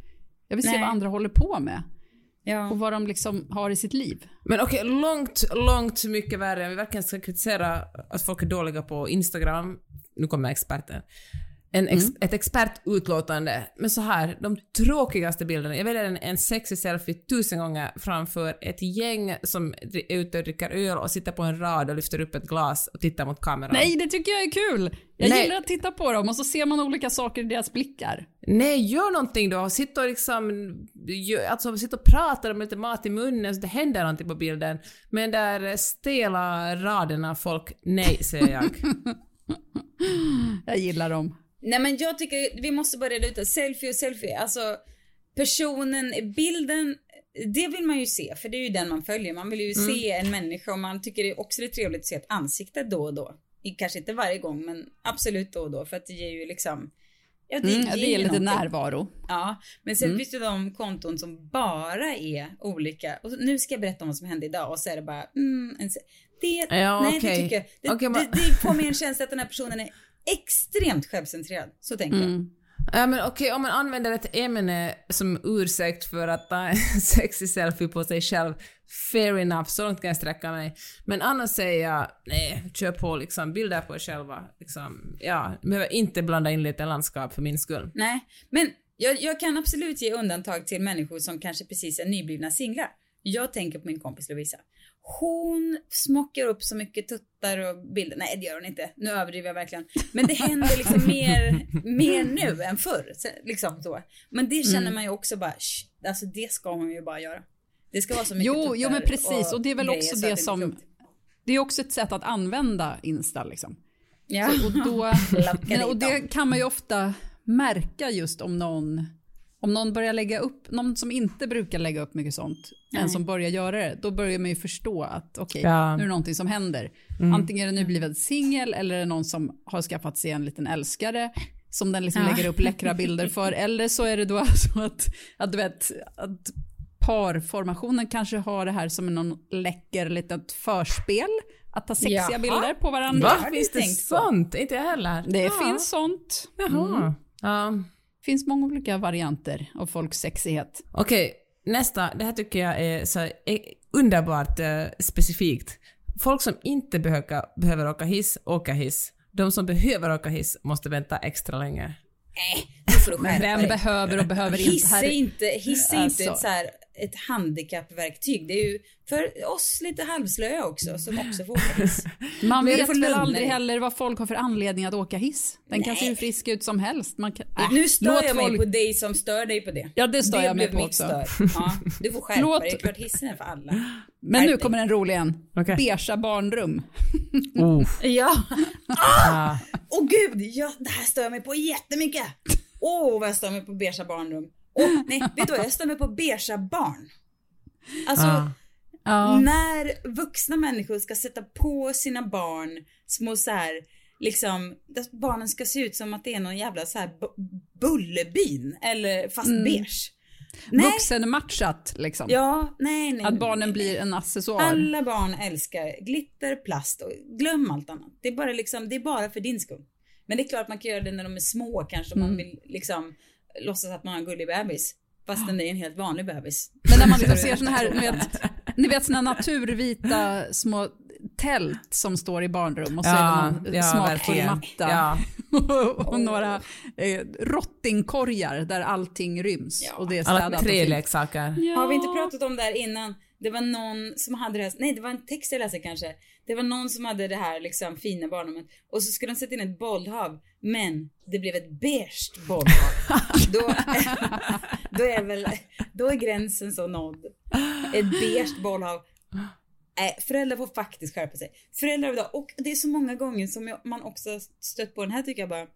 Jag vill se Nej. vad andra håller på med och Ja. vad de liksom har i sitt liv. Men okej, långt, långt mycket värre. Vi verkligen ska kritisera att folk är dåliga på Instagram, nu kommer experten. En ex, ett expertutlåtande. Men så här, de tråkigaste bilderna. Jag väljer en, en sexy selfie tusen gånger framför ett gäng som är ute och dricker öl och sitter på en rad och lyfter upp ett glas och tittar mot kameran. Nej, det tycker jag är kul. Jag Nej. gillar att titta på dem och så ser man olika saker i deras blickar. Nej, gör någonting då. Sitt och liksom, alltså sitt och prata med lite mat i munnen så det händer någonting på bilden. Men där stela raderna folk, nej säger jag. Jag gillar dem. Nej men jag tycker vi måste börja reda ut det. Selfie och selfie. Alltså personen, bilden, det vill man ju se för det är ju den man följer. Man vill ju se en människa och man tycker det är också det är trevligt att se ett ansikte då och då. Kanske inte varje gång men absolut då och då för att det ger ju liksom Ja, Mm, det ger ger lite någonting. närvaro. Ja, men sen finns det de konton som bara är olika. Och nu ska jag berätta om vad som hände idag och så är det bara, mm, en, det, Ja, nej okej. det tycker jag. Det, Okej, men- det, det får mig en känsla att den här personen är extremt självcentrerad. Så tänker jag. Mm. Ja men okej, om man använder ett ämne som ursäkt för att ta en sexy selfie på sig själv, fair enough, så långt kan jag sträcka mig. Men annars säger jag, nej, kör på liksom, bilder på er själva. Liksom, ja, behöver inte blanda in lite landskap för min skull. Nej, men jag, jag kan absolut ge undantag till människor som kanske precis är nyblivna singlar. Jag tänker på min kompis Lovisa. Hon smockar upp så mycket tuttar och bilder. Nej, det gör hon inte. Nu överdriver jag verkligen. Men det händer liksom mer, mer nu än förr. Så, liksom så. Men det känner man ju också bara, "Shh, alltså det ska hon ju bara göra. Det ska vara så mycket Jo, tuttar jo men precis. Och det är väl också så det är som... klokt. Det är också ett sätt att använda Insta liksom. Ja. Och, då, och det kan man ju ofta märka just om någon, om någon börjar lägga upp, någon som inte brukar lägga upp mycket sånt, men som börjar göra det, då börjar man ju förstå att okej, Ja. nu är det någonting som händer. Antingen är det nybliven singel eller är det någon som har skaffat sig en liten älskare som den liksom lägger upp läckra bilder för, eller så är det då så att, att du vet, att parformationen kanske har det här som någon läcker litet förspel, att ta sexiga Jaha. bilder på varandra. Va? Finns det tänkt på. sånt? Inte jag heller. Det Ja. finns sånt. Jaha. Ja. Finns många olika varianter av folks sexighet. Okej, nästa. Det här tycker jag är så är underbart eh, specifikt. Folk som inte behöver, behöver åka hiss, åker hiss. De som behöver åka hiss måste vänta extra länge. Nu får du skärpa Vem behöver och behöver inte? Hiss är inte, hiss är Alltså. inte ett, så här, ett handikappverktyg. Det är ju för oss lite halvslöa också som också får åka hiss. man vet väl lugna aldrig heller vad folk har för anledning att åka hiss. Den kan Nej. se hur frisk ut som helst. Man kan, äh, nu stör jag mig folk- på dig som stör dig på det. Ja, det stör jag mig på också. Stör. Ja, du får skärpa Låt- dig. Det är klart hissen är för alla. Men nu kommer en rolig en. Okej. Beiga barnrum. Ja. Ah. Åh gud, ja, det här stör jag mig på jättemycket. Åh, vad jag stör mig på beiga barnrum. Åh, nej, vet du vad? Jag mig på beiga barn. Alltså, Ah. Ja. när vuxna människor ska sätta på sina barn små så här, liksom, barnen ska se ut som att det är någon jävla så här bu- bullerbyn, eller fast Mm. beige. Nej, Vuxenmatchat liksom. ja, nej, nej. Att nej, barnen nej. blir en accessoar. Alla barn älskar glitter, plast och glöm allt annat. Det är bara liksom, det är bara för din skull. Men det är klart man kan göra det när de är små kanske om Mm. man vill liksom låtsas att man har en gullig bebis. Fast den är en helt vanlig bebis. Men när man liksom ser såna här, ni vet, ni vet såna naturvita små tält som står i barnrum och så är det någon ja, smakfull matta. Ja. och några eh, rottingkorgar där allting ryms. Ja. Och det är Alla och tre leksaker. Ja. Har vi inte pratat om det här innan? Det var någon som hade det här, nej det var en text jag läste kanske. Det var någon som hade det här liksom fina barnrummet och så skulle de sätta in ett bollhav men det blev ett beige bollhav. då, då är väl, då är gränsen så nådd. Ett beige bollhav. Nej, föräldrar får faktiskt skärpa sig. Föräldrar idag, och det är så många gånger som jag, man också stött på den här tycker jag bara.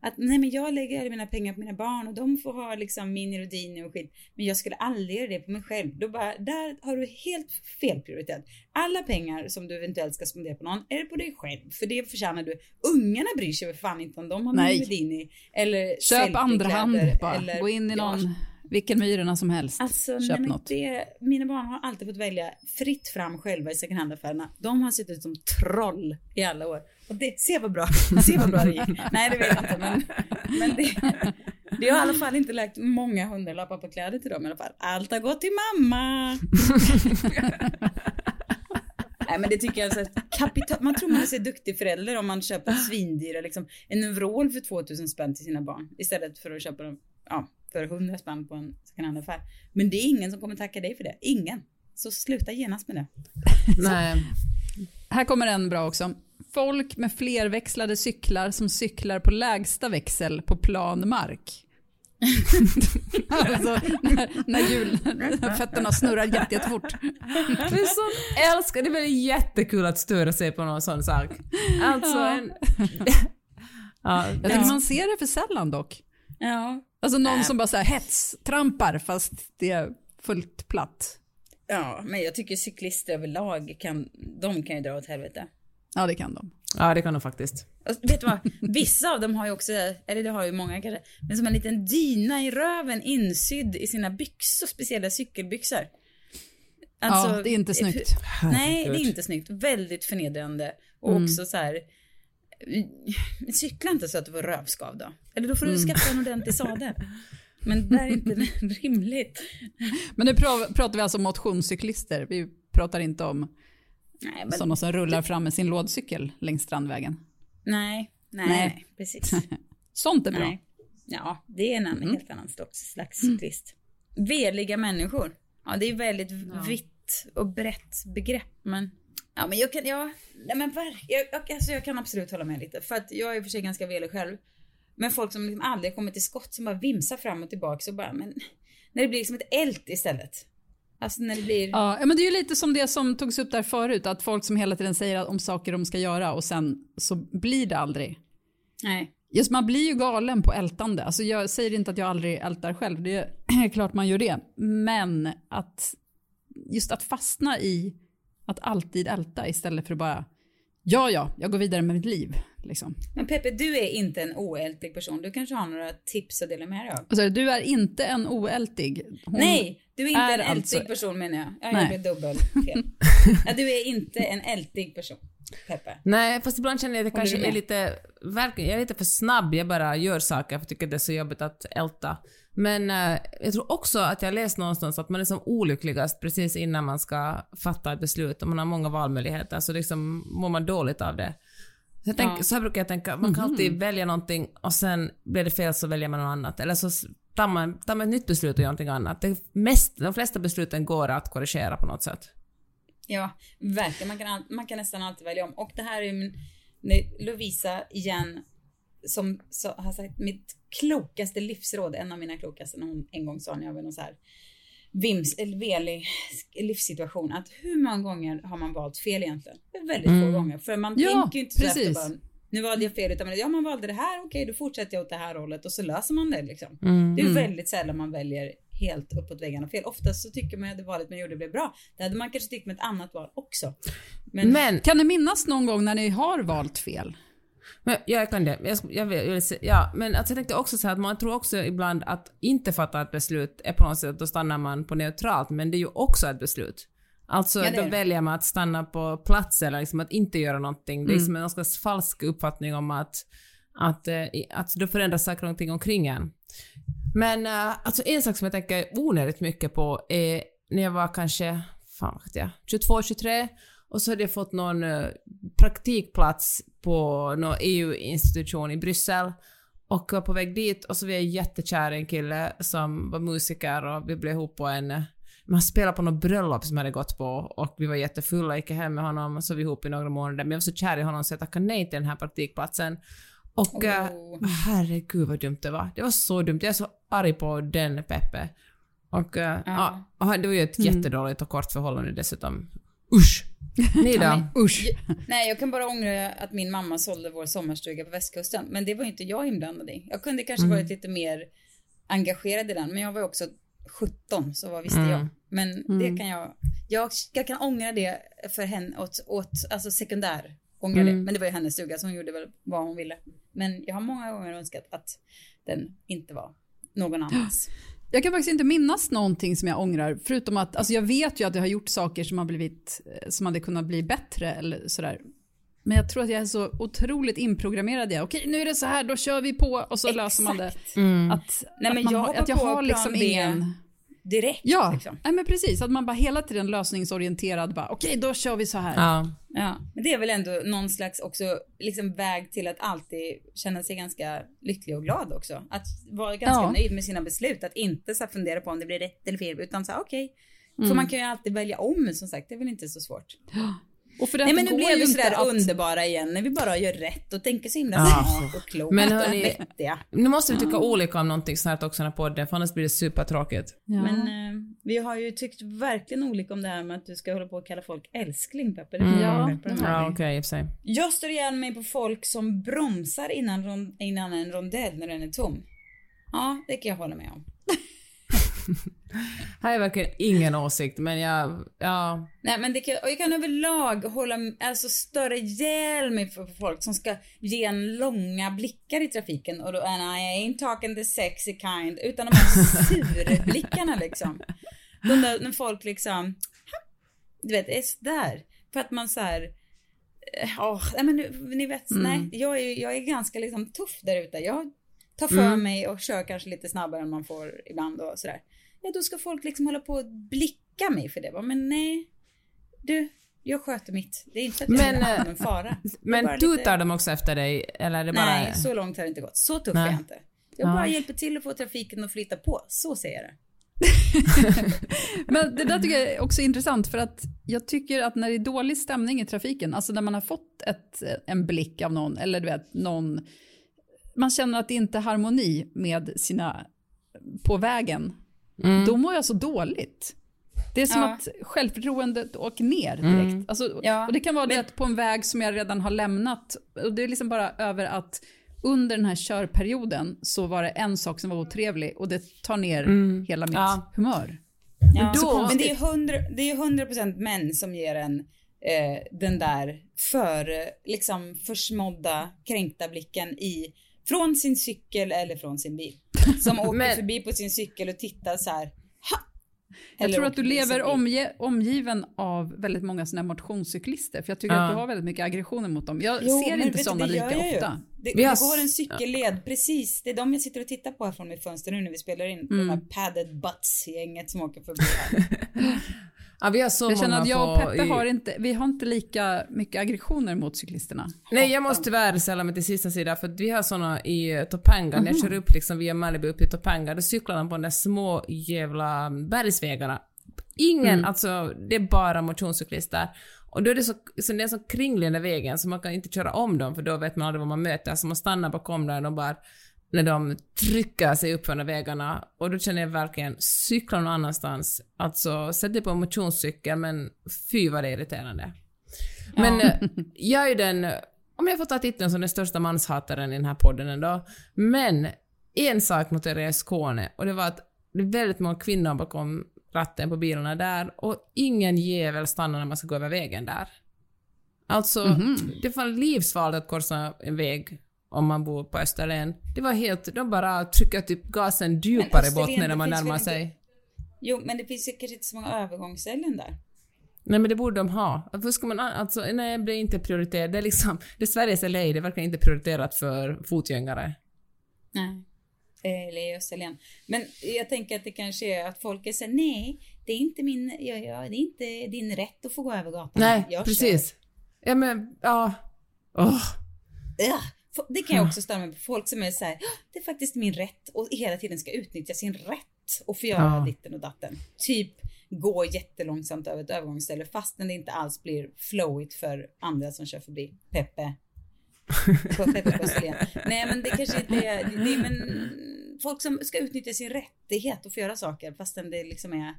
Att nej men jag lägger mina pengar på mina barn och de får ha liksom mini Rodini och skit. Men jag skulle aldrig göra det på mig själv. Då bara, där har du helt fel prioritet. Alla pengar som du eventuellt ska spendera på någon är det på dig själv. För det förtjänar du. Ungarna bryr sig väl fan inte om de har Nej. mini Rodini. Eller Köp andra hand bara. eller- Gå in i Ja, någon, vilken myrorna som helst. Alltså, Köp nej, något. det, mina barn har alltid fått välja fritt fram själva i second hand-affärerna. De har sett ut som troll i alla år. Och det, se vad bra, se vad bra det gick. Nej, det vet jag inte, men, men det, det har i alla fall inte lagt många hundralappar på kläder till dem i alla fall. Allt har gått till mamma. Nej men det tycker jag är så här kapital. Man tror man är så duktig förälder om man köper svindyra liksom en Uvrol för 2000 spänn till sina barn istället för att köpa dem ja, för 100 spänn på en second hand affär. Men det är ingen som kommer tacka dig för det. Ingen. Så sluta genast med det. Nej. Här kommer en bra också. Folk med flerväxlade cyklar som cyklar på lägsta växel på plan mark. alltså när, när, hjul, när fötterna snurrar jätte, jättefort. Det är älskar, det är väl jättekul att störa sig på någon sån sak. Alltså en... ja, Jag tycker man ser det för sällan dock. Ja. Alltså någon som bara så här hetstrampar fast det är fullt platt. Ja, men jag tycker cyklister överlag kan, de kan ju dra åt helvete. Ja det kan de. ja, det kan de faktiskt. Och vet du vad? Vissa av dem har ju också, eller det har ju många kanske, men som en liten dyna i röven insydd i sina byxor, speciella cykelbyxor. Alltså, ja, det är inte snyggt. Nej, det är inte snyggt. Väldigt förnedrande. Och Mm. också så här, cykla inte så att du får rövskav då. Eller då får du Mm. skaffa en ordentlig sadel. Men det där är inte rimligt. Men nu pra- pratar vi alltså om motionscyklister. Vi pratar inte om Nej, men, sådana som rullar fram med sin lådcykel längs Strandvägen. nej, nej, Nej. precis. Sånt är bra. Nej. Ja, det är en Mm. annan, helt annan slags, cyklist. Veliga människor. Ja, det är väldigt vitt och brett begrepp, men ja, men jag kan, ja, nej men ver, jag, jag, alltså jag kan absolut hålla med lite, för att jag är i och för sig ganska velig själv. Men folk som liksom aldrig kommer till skott, som bara vimsar fram och tillbaka och bara, men när det blir liksom ett ält istället. Alltså när det blir, Ja, men det är ju lite som det som togs upp där förut, att folk som hela tiden säger om saker de ska göra och sen så blir det aldrig. nej. Just man blir ju galen på ältande. Alltså jag säger inte att jag aldrig ältar själv, det är klart man gör det. Men att just att fastna i att alltid älta istället för att bara, ja ja, jag går vidare med mitt liv. Liksom. Men Peppe, du är inte en oältig person. Du kanske har några tips att dela med dig av? Alltså, du är inte en oältig. Hon- Nej, du är inte är en ältig alltså- person menar jag. Jag Nej. gjorde dubbel fel. ja, du är inte en ältig person, Peppe. Nej, fast ibland känner jag att jag kanske är lite, verkligen, jag är lite för snabb, jag bara gör saker för jag tycker det är så jobbigt att älta. Men eh, jag tror också att jag läst någonstans att man är som olyckligast precis innan man ska fatta ett beslut och man har många valmöjligheter så liksom mår man dåligt av det. Så, jag tänk, Ja. så här brukar jag tänka, man kan alltid välja någonting och sen blir det fel så väljer man något annat. Eller så tar man, tar man ett nytt beslut och gör någonting annat. Det mest, de flesta besluten går att korrigera på något sätt. Ja, verkligen. Man kan, man kan nästan alltid välja om. Och det här är min, Lovisa igen, som så, har sagt mitt klokaste livsråd, en av mina klokaste, när hon en gång sa när jag var någon så här vims, eller velig livssituation, att hur många gånger har man valt fel egentligen? Väldigt få gånger, för man Ja, tänker ju inte så efter precis. bara, nu valde jag fel, utan man, ja man valde det här, okej då fortsätter jag åt det här hållet och så löser man det liksom. Mm. Det är väldigt sällan man väljer helt uppåt väggarna fel. Oftast så tycker man att det valet man gjorde blev bra. Det hade man kanske tyckt med ett annat val också. Men, Men Kan ni minnas någon gång när ni har valt fel? Men, ja, jag kan det. Jag, jag, se, ja, men alltså jag tänkte också så här att man tror också ibland att inte fatta ett beslut är på något sätt, då stannar man på neutralt, men det är ju också ett beslut. Alltså Ja, då det. väljer man att stanna på plats eller liksom att inte göra någonting. Det är som en ganska falsk uppfattning om att, att, eh, i- att då förändras saker och ting omkring en. Men eh, alltså en sak som jag tänker onödigt mycket på är när jag var kanske, fan vad vet jag, 22, 23 och så hade jag fått någon eh, praktikplats på någon EU-institution i Bryssel och var på väg dit och så var jag jättekär i en kille som var musiker och vi blev ihop på en man spelade på något bröllop som jag hade gått på och vi var jättefulla, gick hem med honom och så vi ihop i några månader men jag var så kär i honom så jag tackade nej till den här praktikplatsen. Och Oh. herregud vad dumt det var. Det var så dumt. Jag är så arg på den Peppe. Och eh, ja. och det var ju ett jättedåligt och kort förhållande dessutom. Usch! Ni då? Usch. Nej, jag kan bara ångra att min mamma sålde vår sommarstuga på västkusten. Men det var inte jag inblandad i. Jag kunde kanske varit lite mer engagerad i den. Men jag var också 17, så vad visste jag? Men det kan jag, jag... Jag kan ångra det för henne, åt, åt alltså sekundär. Ångra det. Men det var ju hennes stuga, så hon gjorde väl vad hon ville. Men jag har många gånger önskat att den inte var någon annans. Jag kan faktiskt inte minnas någonting som jag ångrar, förutom att alltså jag vet ju att jag har gjort saker som har blivit, eh, som hade kunnat bli bättre eller sådär. Men jag tror att jag är så otroligt inprogrammerad. Jag. Okej, nu är det så här, då kör vi på och så löser man det. Exakt. Att, Nej, att, men man jag att jag har liksom ingen... direkt. Ja, Liksom. nej, men precis. Att man bara hela tiden lösningsorienterad. bara, Okej, då kör vi så här. Ja. Ja, men det är väl ändå någon slags också liksom väg till att alltid känna sig ganska lycklig och glad också. Att vara ganska Ja. nöjd med sina beslut, att inte så fundera på om det blir rätt eller fel, utan så här, okej. För Mm. man kan ju alltid välja om, som sagt, det är väl inte så svårt. Och för Nej men nu blev ju vi sådär att- underbara igen, när vi bara gör rätt och tänker så himla Ja. smart och klokt Men och hörni- vettiga. Nu måste vi tycka olika om någonting snart också den här podden, för annars blir det supertråkigt. Ja. Men eh, vi har ju tyckt verkligen olika om det här med att du ska hålla på och kalla folk älskling Peppe. Det Mm. Ja. Ja, okej, och sig. Jag står igen mig på folk som bromsar innan, innan en rondell när den är tom. Ja, det kan jag hålla med om. Här är verkligen ingen åsikt, men jag, ja, Nej, men det kan, och jag kan överlag hålla, alltså större ihjäl mig för folk som ska ge en långa blickar i trafiken och då är I ain't talking the sexy kind, utan de här surblickarna liksom. De där, när folk liksom, du vet, är sådär. För att man så här, eh, nej men nu, ni vet, nej, jag är, jag är ganska liksom tuff där ute. Jag tar för mig och kör kanske lite snabbare än man får ibland och sådär. Ja, då ska folk liksom hålla på och blicka mig för det. Men nej, du, jag sköter mitt. Det är inte att jag Men, är eh, en fara. Det är Men tutar lite- de också efter dig, eller är det bara... Nej, så långt har det inte gått. Så tuff är jag inte. Jag Ja. bara hjälper till att få trafiken att flytta på. Så säger jag det. Men det där tycker jag är också intressant för att jag tycker att när det är dålig stämning i trafiken, alltså när man har fått ett, en blick av någon eller du vet någon, man känner att det inte är harmoni med sina på vägen, då mår jag så dåligt. Det är som Ja. att självförtroendet åker ner direkt. Alltså, Ja, och det kan vara det men- att på en väg som jag redan har lämnat, och det är liksom bara över att under den här körperioden så var det en sak som var otrevlig och det tar ner hela mitt Ja. humör. Ja, då- men det är hundra, det är 100% män som ger en eh, den där för, liksom försmådda, kränkta blicken i, från sin cykel eller från sin bil. Som åker Men- förbi på sin cykel och tittar så här. Ha! Jag tror att du lever omge, omgiven av väldigt många sådana här motionscyklister. För jag tycker Ja. att du har väldigt mycket aggressioner mot dem. Jag Jo, ser inte sådana lika jag ofta. Det, Vi har det s- går en cykelled, precis. Det är de jag sitter och tittar på här från mitt fönster nu när vi spelar in. Mm. De här padded butts-gänget som åker förbi här. Ja, vi har så Jag känner att jag och Peppe i- har inte, vi har inte lika mycket aggressioner mot cyklisterna. Nej, jag måste tyvärr sälla mig till sista sidan för vi har såna i Topanga. När jag kör upp liksom via Malibu upp till Topanga, då cyklar de på de där små jävla bergsvägarna. Ingen, alltså det är bara motionscyklister. Och då är det så, så det är så kringlig den vägen så man kan inte köra om dem för då vet man aldrig vad man möter. Så man stannar bakom där och de bara när de trycker sig upp där vägarna och då känner jag verkligen cykla någon annanstans. Alltså sätt dig på en motionscykel men fy vad det är irriterande. Men eh, jag är ju den, om jag får ta titeln som den största manshataren i den här podden ändå, men en sak noterade jag i Skåne och det var att det är väldigt många kvinnor bakom ratten på bilarna där och ingen jävel stannar när man ska gå över vägen där. Alltså, det var livsfarligt att korsa en väg om man bor på Österlen. Det var helt, de bara trycker typ gasen djupare bort när man närmar väl inte- sig. Jo, men det finns ju kanske inte så många övergångsställen där. Nej men det borde de ha. Varför ska man, alltså, nej det är inte prioriterat. Det är liksom, det är Sveriges LA, det verkligen inte prioriterat för fotgängare. Nej. Eller i Österlen. Men jag tänker att det kanske är att folk är så nej, det är inte min, ja, ja, det är inte din rätt att få gå över gatan. Nej, Jag precis. Ja men, ja. Åh. Kör. Ja, det kan jag också störa mig på. Folk som är så här, "Ja, det är faktiskt min rätt och hela tiden ska utnyttja sin rätt och få göra Ja. ditten och datten. Typ gå jättelångsamt över ett övergångsställe fastän det inte alls blir flowigt för andra som kör förbi. Peppe. På Peppe på. Nej men det kanske inte är, det är men folk som ska utnyttja sin rättighet och få göra saker fastän det liksom är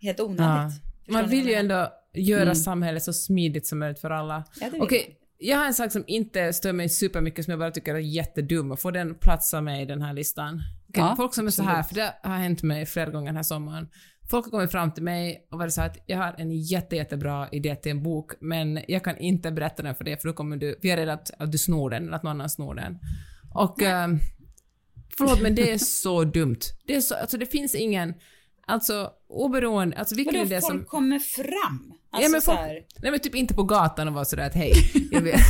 helt Ja. onödigt. Förstår Man vill ju ändå göra samhället så smidigt som möjligt för alla. Ja, det Okej, jag har en sak som inte stör mig supermycket som jag bara tycker är jättedum och får den platsa med i den här listan. Okej, Ja, folk som är så här, för det har hänt mig flera gånger den här sommaren. Folk har kommit fram till mig och varit så att jag har en jätte, jättebra idé till en bok men jag kan inte berätta den för dig för då kommer du, för jag är rädd att, att du snor den eller att någon annan snor den. Och ehm, förlåt men det är så dumt. Det är så, alltså det finns ingen, alltså oberoende, alltså vilken idé folk som... kommer fram? Alltså ja, men folk, nej men typ inte på gatan och vara sådär att hej, jag vet.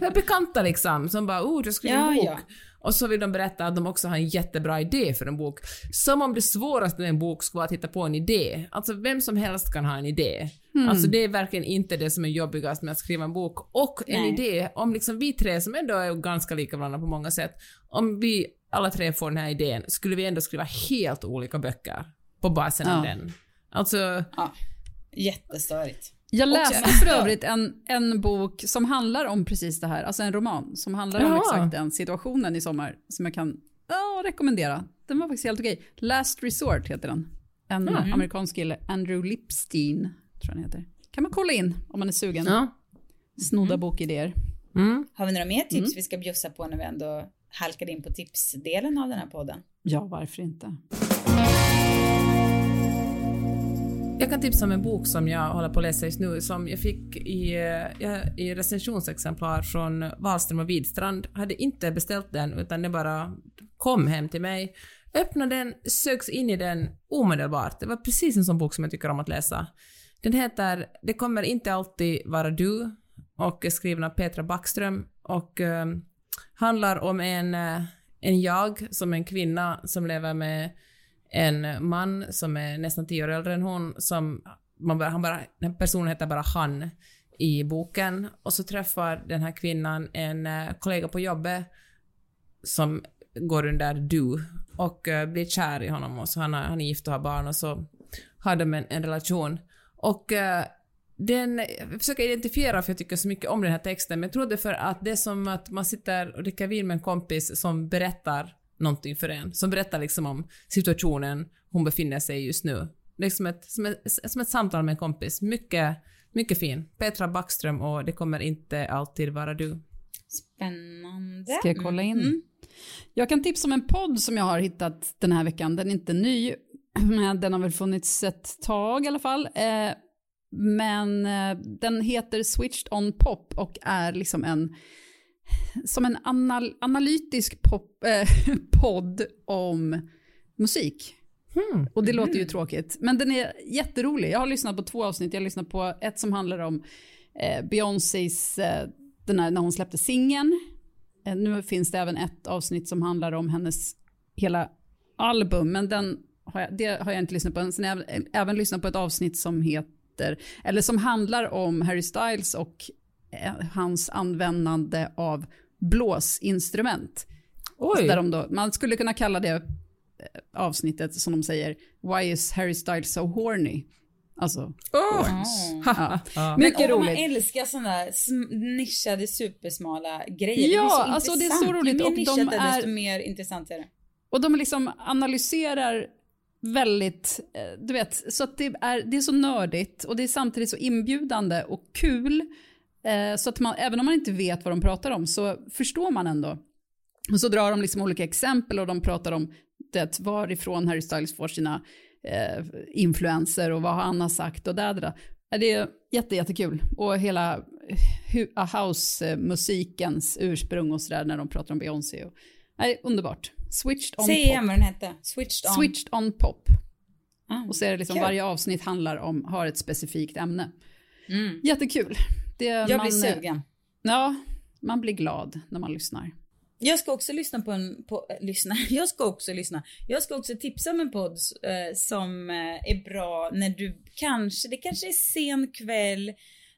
Bekanta liksom som bara oh, du skriver Ja, en bok. ja. Och så vill de berätta att de också har en jättebra idé för en bok. Som om det svåraste med en bok skulle vara att hitta på en idé. Alltså vem som helst kan ha en idé. Alltså det är verkligen inte det som är jobbigast med att skriva en bok. Och en Nej. idé, om liksom vi tre som ändå är ganska lika varandra på många sätt, om vi alla tre får den här idén, skulle vi ändå skriva helt olika böcker på basen av Ja. den. Alltså, Ja. Jättestörigt. Jag läste för övrigt en, en bok som handlar om precis det här, alltså en roman som handlar om Jaha. exakt den situationen i sommar som jag kan ja, rekommendera. Den var faktiskt helt okej. Last Resort heter den. En Mm. amerikansk kille, Andrew Lipstein, tror jag han heter. Kan man kolla in om man är sugen. ja. Snodda bokidéer. Mm. Har vi några mer tips vi ska bjussa på när vi ändå halkade in på tipsdelen av den här podden? Ja, varför inte? Jag kan tipsa om en bok som jag håller på att läsa just nu som jag fick i, eh, i recensionsexemplar från Wahlström och Widstrand. Jag Hade inte beställt den utan den bara kom hem till mig. Öppnade den, sögs in i den omedelbart. Det var precis en sån bok som jag tycker om att läsa. Den heter Det kommer inte alltid vara du och är skriven av Petra Backström och eh, handlar om en, eh, en jag som en kvinna som lever med en man som är nästan tio år äldre än hon, som man bara, han bara, den personen heter bara han i boken, och så träffar den här kvinnan en eh, kollega på jobbet som går under du och eh, blir kär i honom och så han, han är gift och har barn och så har de en, en relation. Och eh, den, jag försöker identifiera för jag tycker så mycket om den här texten, men jag tror det är för att det är som att man sitter och dricker vin med en kompis som berättar någonting för en, som berättar liksom om situationen hon befinner sig i just nu. Liksom ett, som, ett, som ett samtal med en kompis. Mycket, mycket fin. Petra Backström och Det kommer inte alltid vara du. Spännande. Ska jag kolla in? Mm. Jag kan tipsa om en podd som jag har hittat den här veckan. Den är inte ny, men den har väl funnits ett tag i alla fall. Eh, men eh, den heter Switched on Pop och är liksom en som en anal analytisk pop, eh, podd om musik. Hmm. Och det låter ju tråkigt, men den är jätterolig. Jag har lyssnat på två avsnitt. Jag har lyssnat på ett som handlar om eh, Beyoncés, eh, den här, när hon släppte singeln. Eh, nu finns det även ett avsnitt som handlar om hennes hela album, men den har jag, det har jag inte lyssnat på. Sen har jag även, lyssnat på ett avsnitt som heter, eller som handlar om Harry Styles och hans användande av blåsinstrument. Oj! Där de då, man skulle kunna kalla det eh, avsnittet som de säger, Why is Harry Styles so horny? Alltså, Åh! ja. Ja. Mycket Men åh, man roligt. älskar sådana där nischade supersmala grejer. Ja, det blir så alltså det är intressant. så roligt. Ju mer de nischat det är, är- desto mer intressant är det. Och de liksom analyserar väldigt, eh, du vet, så att det är, det är så nördigt och det är samtidigt så inbjudande och kul. Eh, så att man, även om man inte vet vad de pratar om så förstår man ändå. Och så drar de liksom olika exempel och de pratar om det, varifrån Harry Styles får sina eh, influenser och vad han har sagt och där, där. Det är jätte, jättekul. Och hela house-musikens ursprung och sådär när de pratar om Beyoncé. Och, nej, underbart. Switched on Säg pop. igen vad den hette. Switched on. Switched on pop. Ah. Och så är det liksom Kul. varje avsnitt handlar om, har ett specifikt ämne. Mm. Jättekul. Det, Jag man, blir sugen. Ja, man blir glad när man lyssnar. Jag ska också lyssna på en, på, äh, lyssna, jag ska också lyssna. Jag ska också tipsa om en podd eh, som eh, är bra när du kanske, det kanske är sen kväll,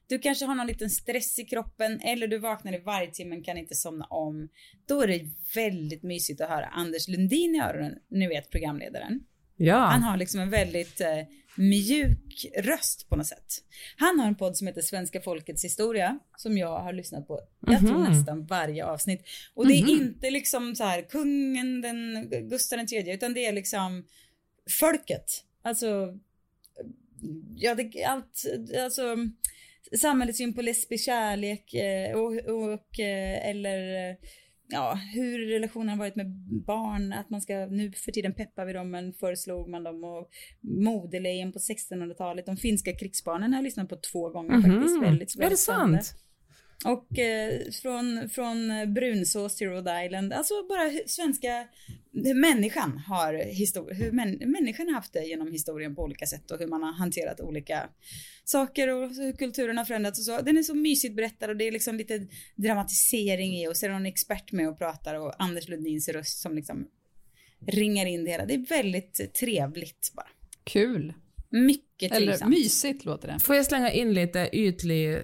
du kanske har någon liten stress i kroppen eller du vaknar i vargtimmen kan inte somna om. Då är det väldigt mysigt att höra Anders Lundin i öronen, ni vet programledaren. Ja. Han har liksom en väldigt eh, mjuk röst på något sätt. Han har en podd som heter Svenska folkets historia som jag har lyssnat på, jag tror Mhm. nästan varje avsnitt. Och det är Mhm. inte liksom så här kungen, den, Gustav den tredje, utan det är liksom folket. Alltså, ja det allt, alltså samhällets syn på lesbisk kärlek eh, och, och eh, eller eh, ja, hur relationen har varit med barn, att man ska, nu för tiden peppar vi dem, men förr slog man dem och modelejon på 1600-talet, de finska krigsbarnen har jag lyssnat på två gånger faktiskt, väldigt, Mhm. Är det spännande. sant? Och eh, från, från brunsås till Rhode Island, alltså bara hur svenska, hur människan har histor- hur män, människan har haft det genom historien på olika sätt och hur man har hanterat olika saker och hur kulturen har förändrats och så. Den är så mysigt berättad och det är liksom lite dramatisering i och så är det någon expert med och pratar och Anders Lundins röst som liksom ringar in det hela. Det är väldigt trevligt bara. Kul. Mycket Eller trivsamt. mysigt låter det. Får jag slänga in lite ytlig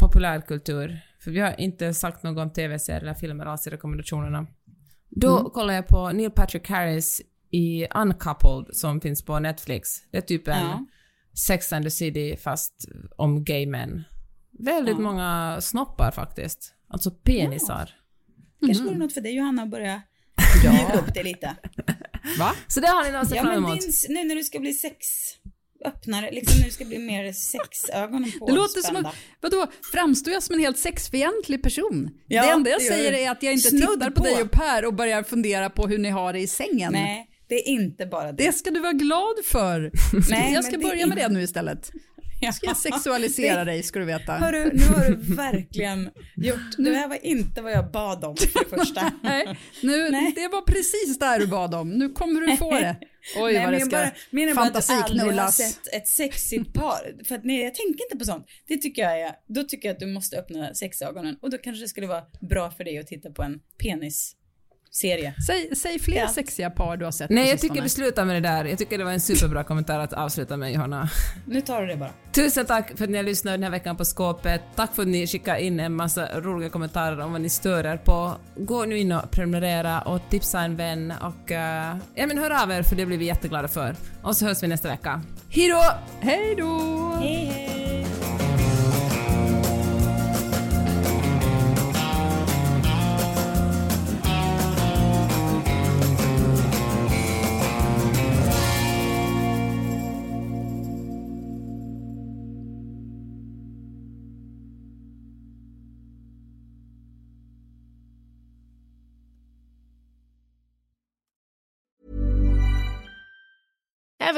populärkultur? För vi har inte sagt något om tv-serier eller filmer alls i rekommendationerna. Då Mm. kollar jag på Neil Patrick Harris i Uncoupled som finns på Netflix. Det är typ en Ja. Sex and the City fast om gay män. Väldigt Ja. många snoppar faktiskt. Alltså penisar. Kanske vore något för dig Johanna att börja mjuka upp det lite. Va? Så det har ni något att se Ja fram men emot. din, nu när du ska bli sex öppnare, liksom du ska bli mer sexögonen på Det låter som att, vadå, framstår jag som en helt sexfientlig person? Ja, det enda jag det säger är att jag inte Snudd tittar på, på. dig och Per och börjar fundera på hur ni har det i sängen. Nej, det är inte bara det. Det ska du vara glad för. Nej, jag ska det börja med det nu istället. Ja. Ska jag sexualisera dig ska du veta. Hörru, nu har du verkligen gjort, det här var inte vad jag bad om för det första. Nej, nu, Nej. det var precis det här du bad om. Nu kommer du få det. Oj Nej, vad det men ska bara, menar bara att du aldrig har sett ett sexigt par. För att nej, jag tänker inte på sånt. Det tycker jag är, då tycker jag att du måste öppna sexögonen. Och då kanske det skulle vara bra för dig att titta på en penisserie. Säg, säg fler Ja. sexiga par du har sett Nej, på jag tycker vi slutar med det där. Jag tycker det var en superbra kommentar att avsluta med, Johanna. Nu tar du det bara. Tusen tack för att ni har lyssnat den här veckan på skåpet. Tack för att ni skickade in en massa roliga kommentarer om vad ni stör er på. Gå nu in och prenumerera och tipsa en vän och uh, ja men hör av er för det blir vi jätteglada för. Och så hörs vi nästa vecka. Hejdå! Hej då! Hej hej!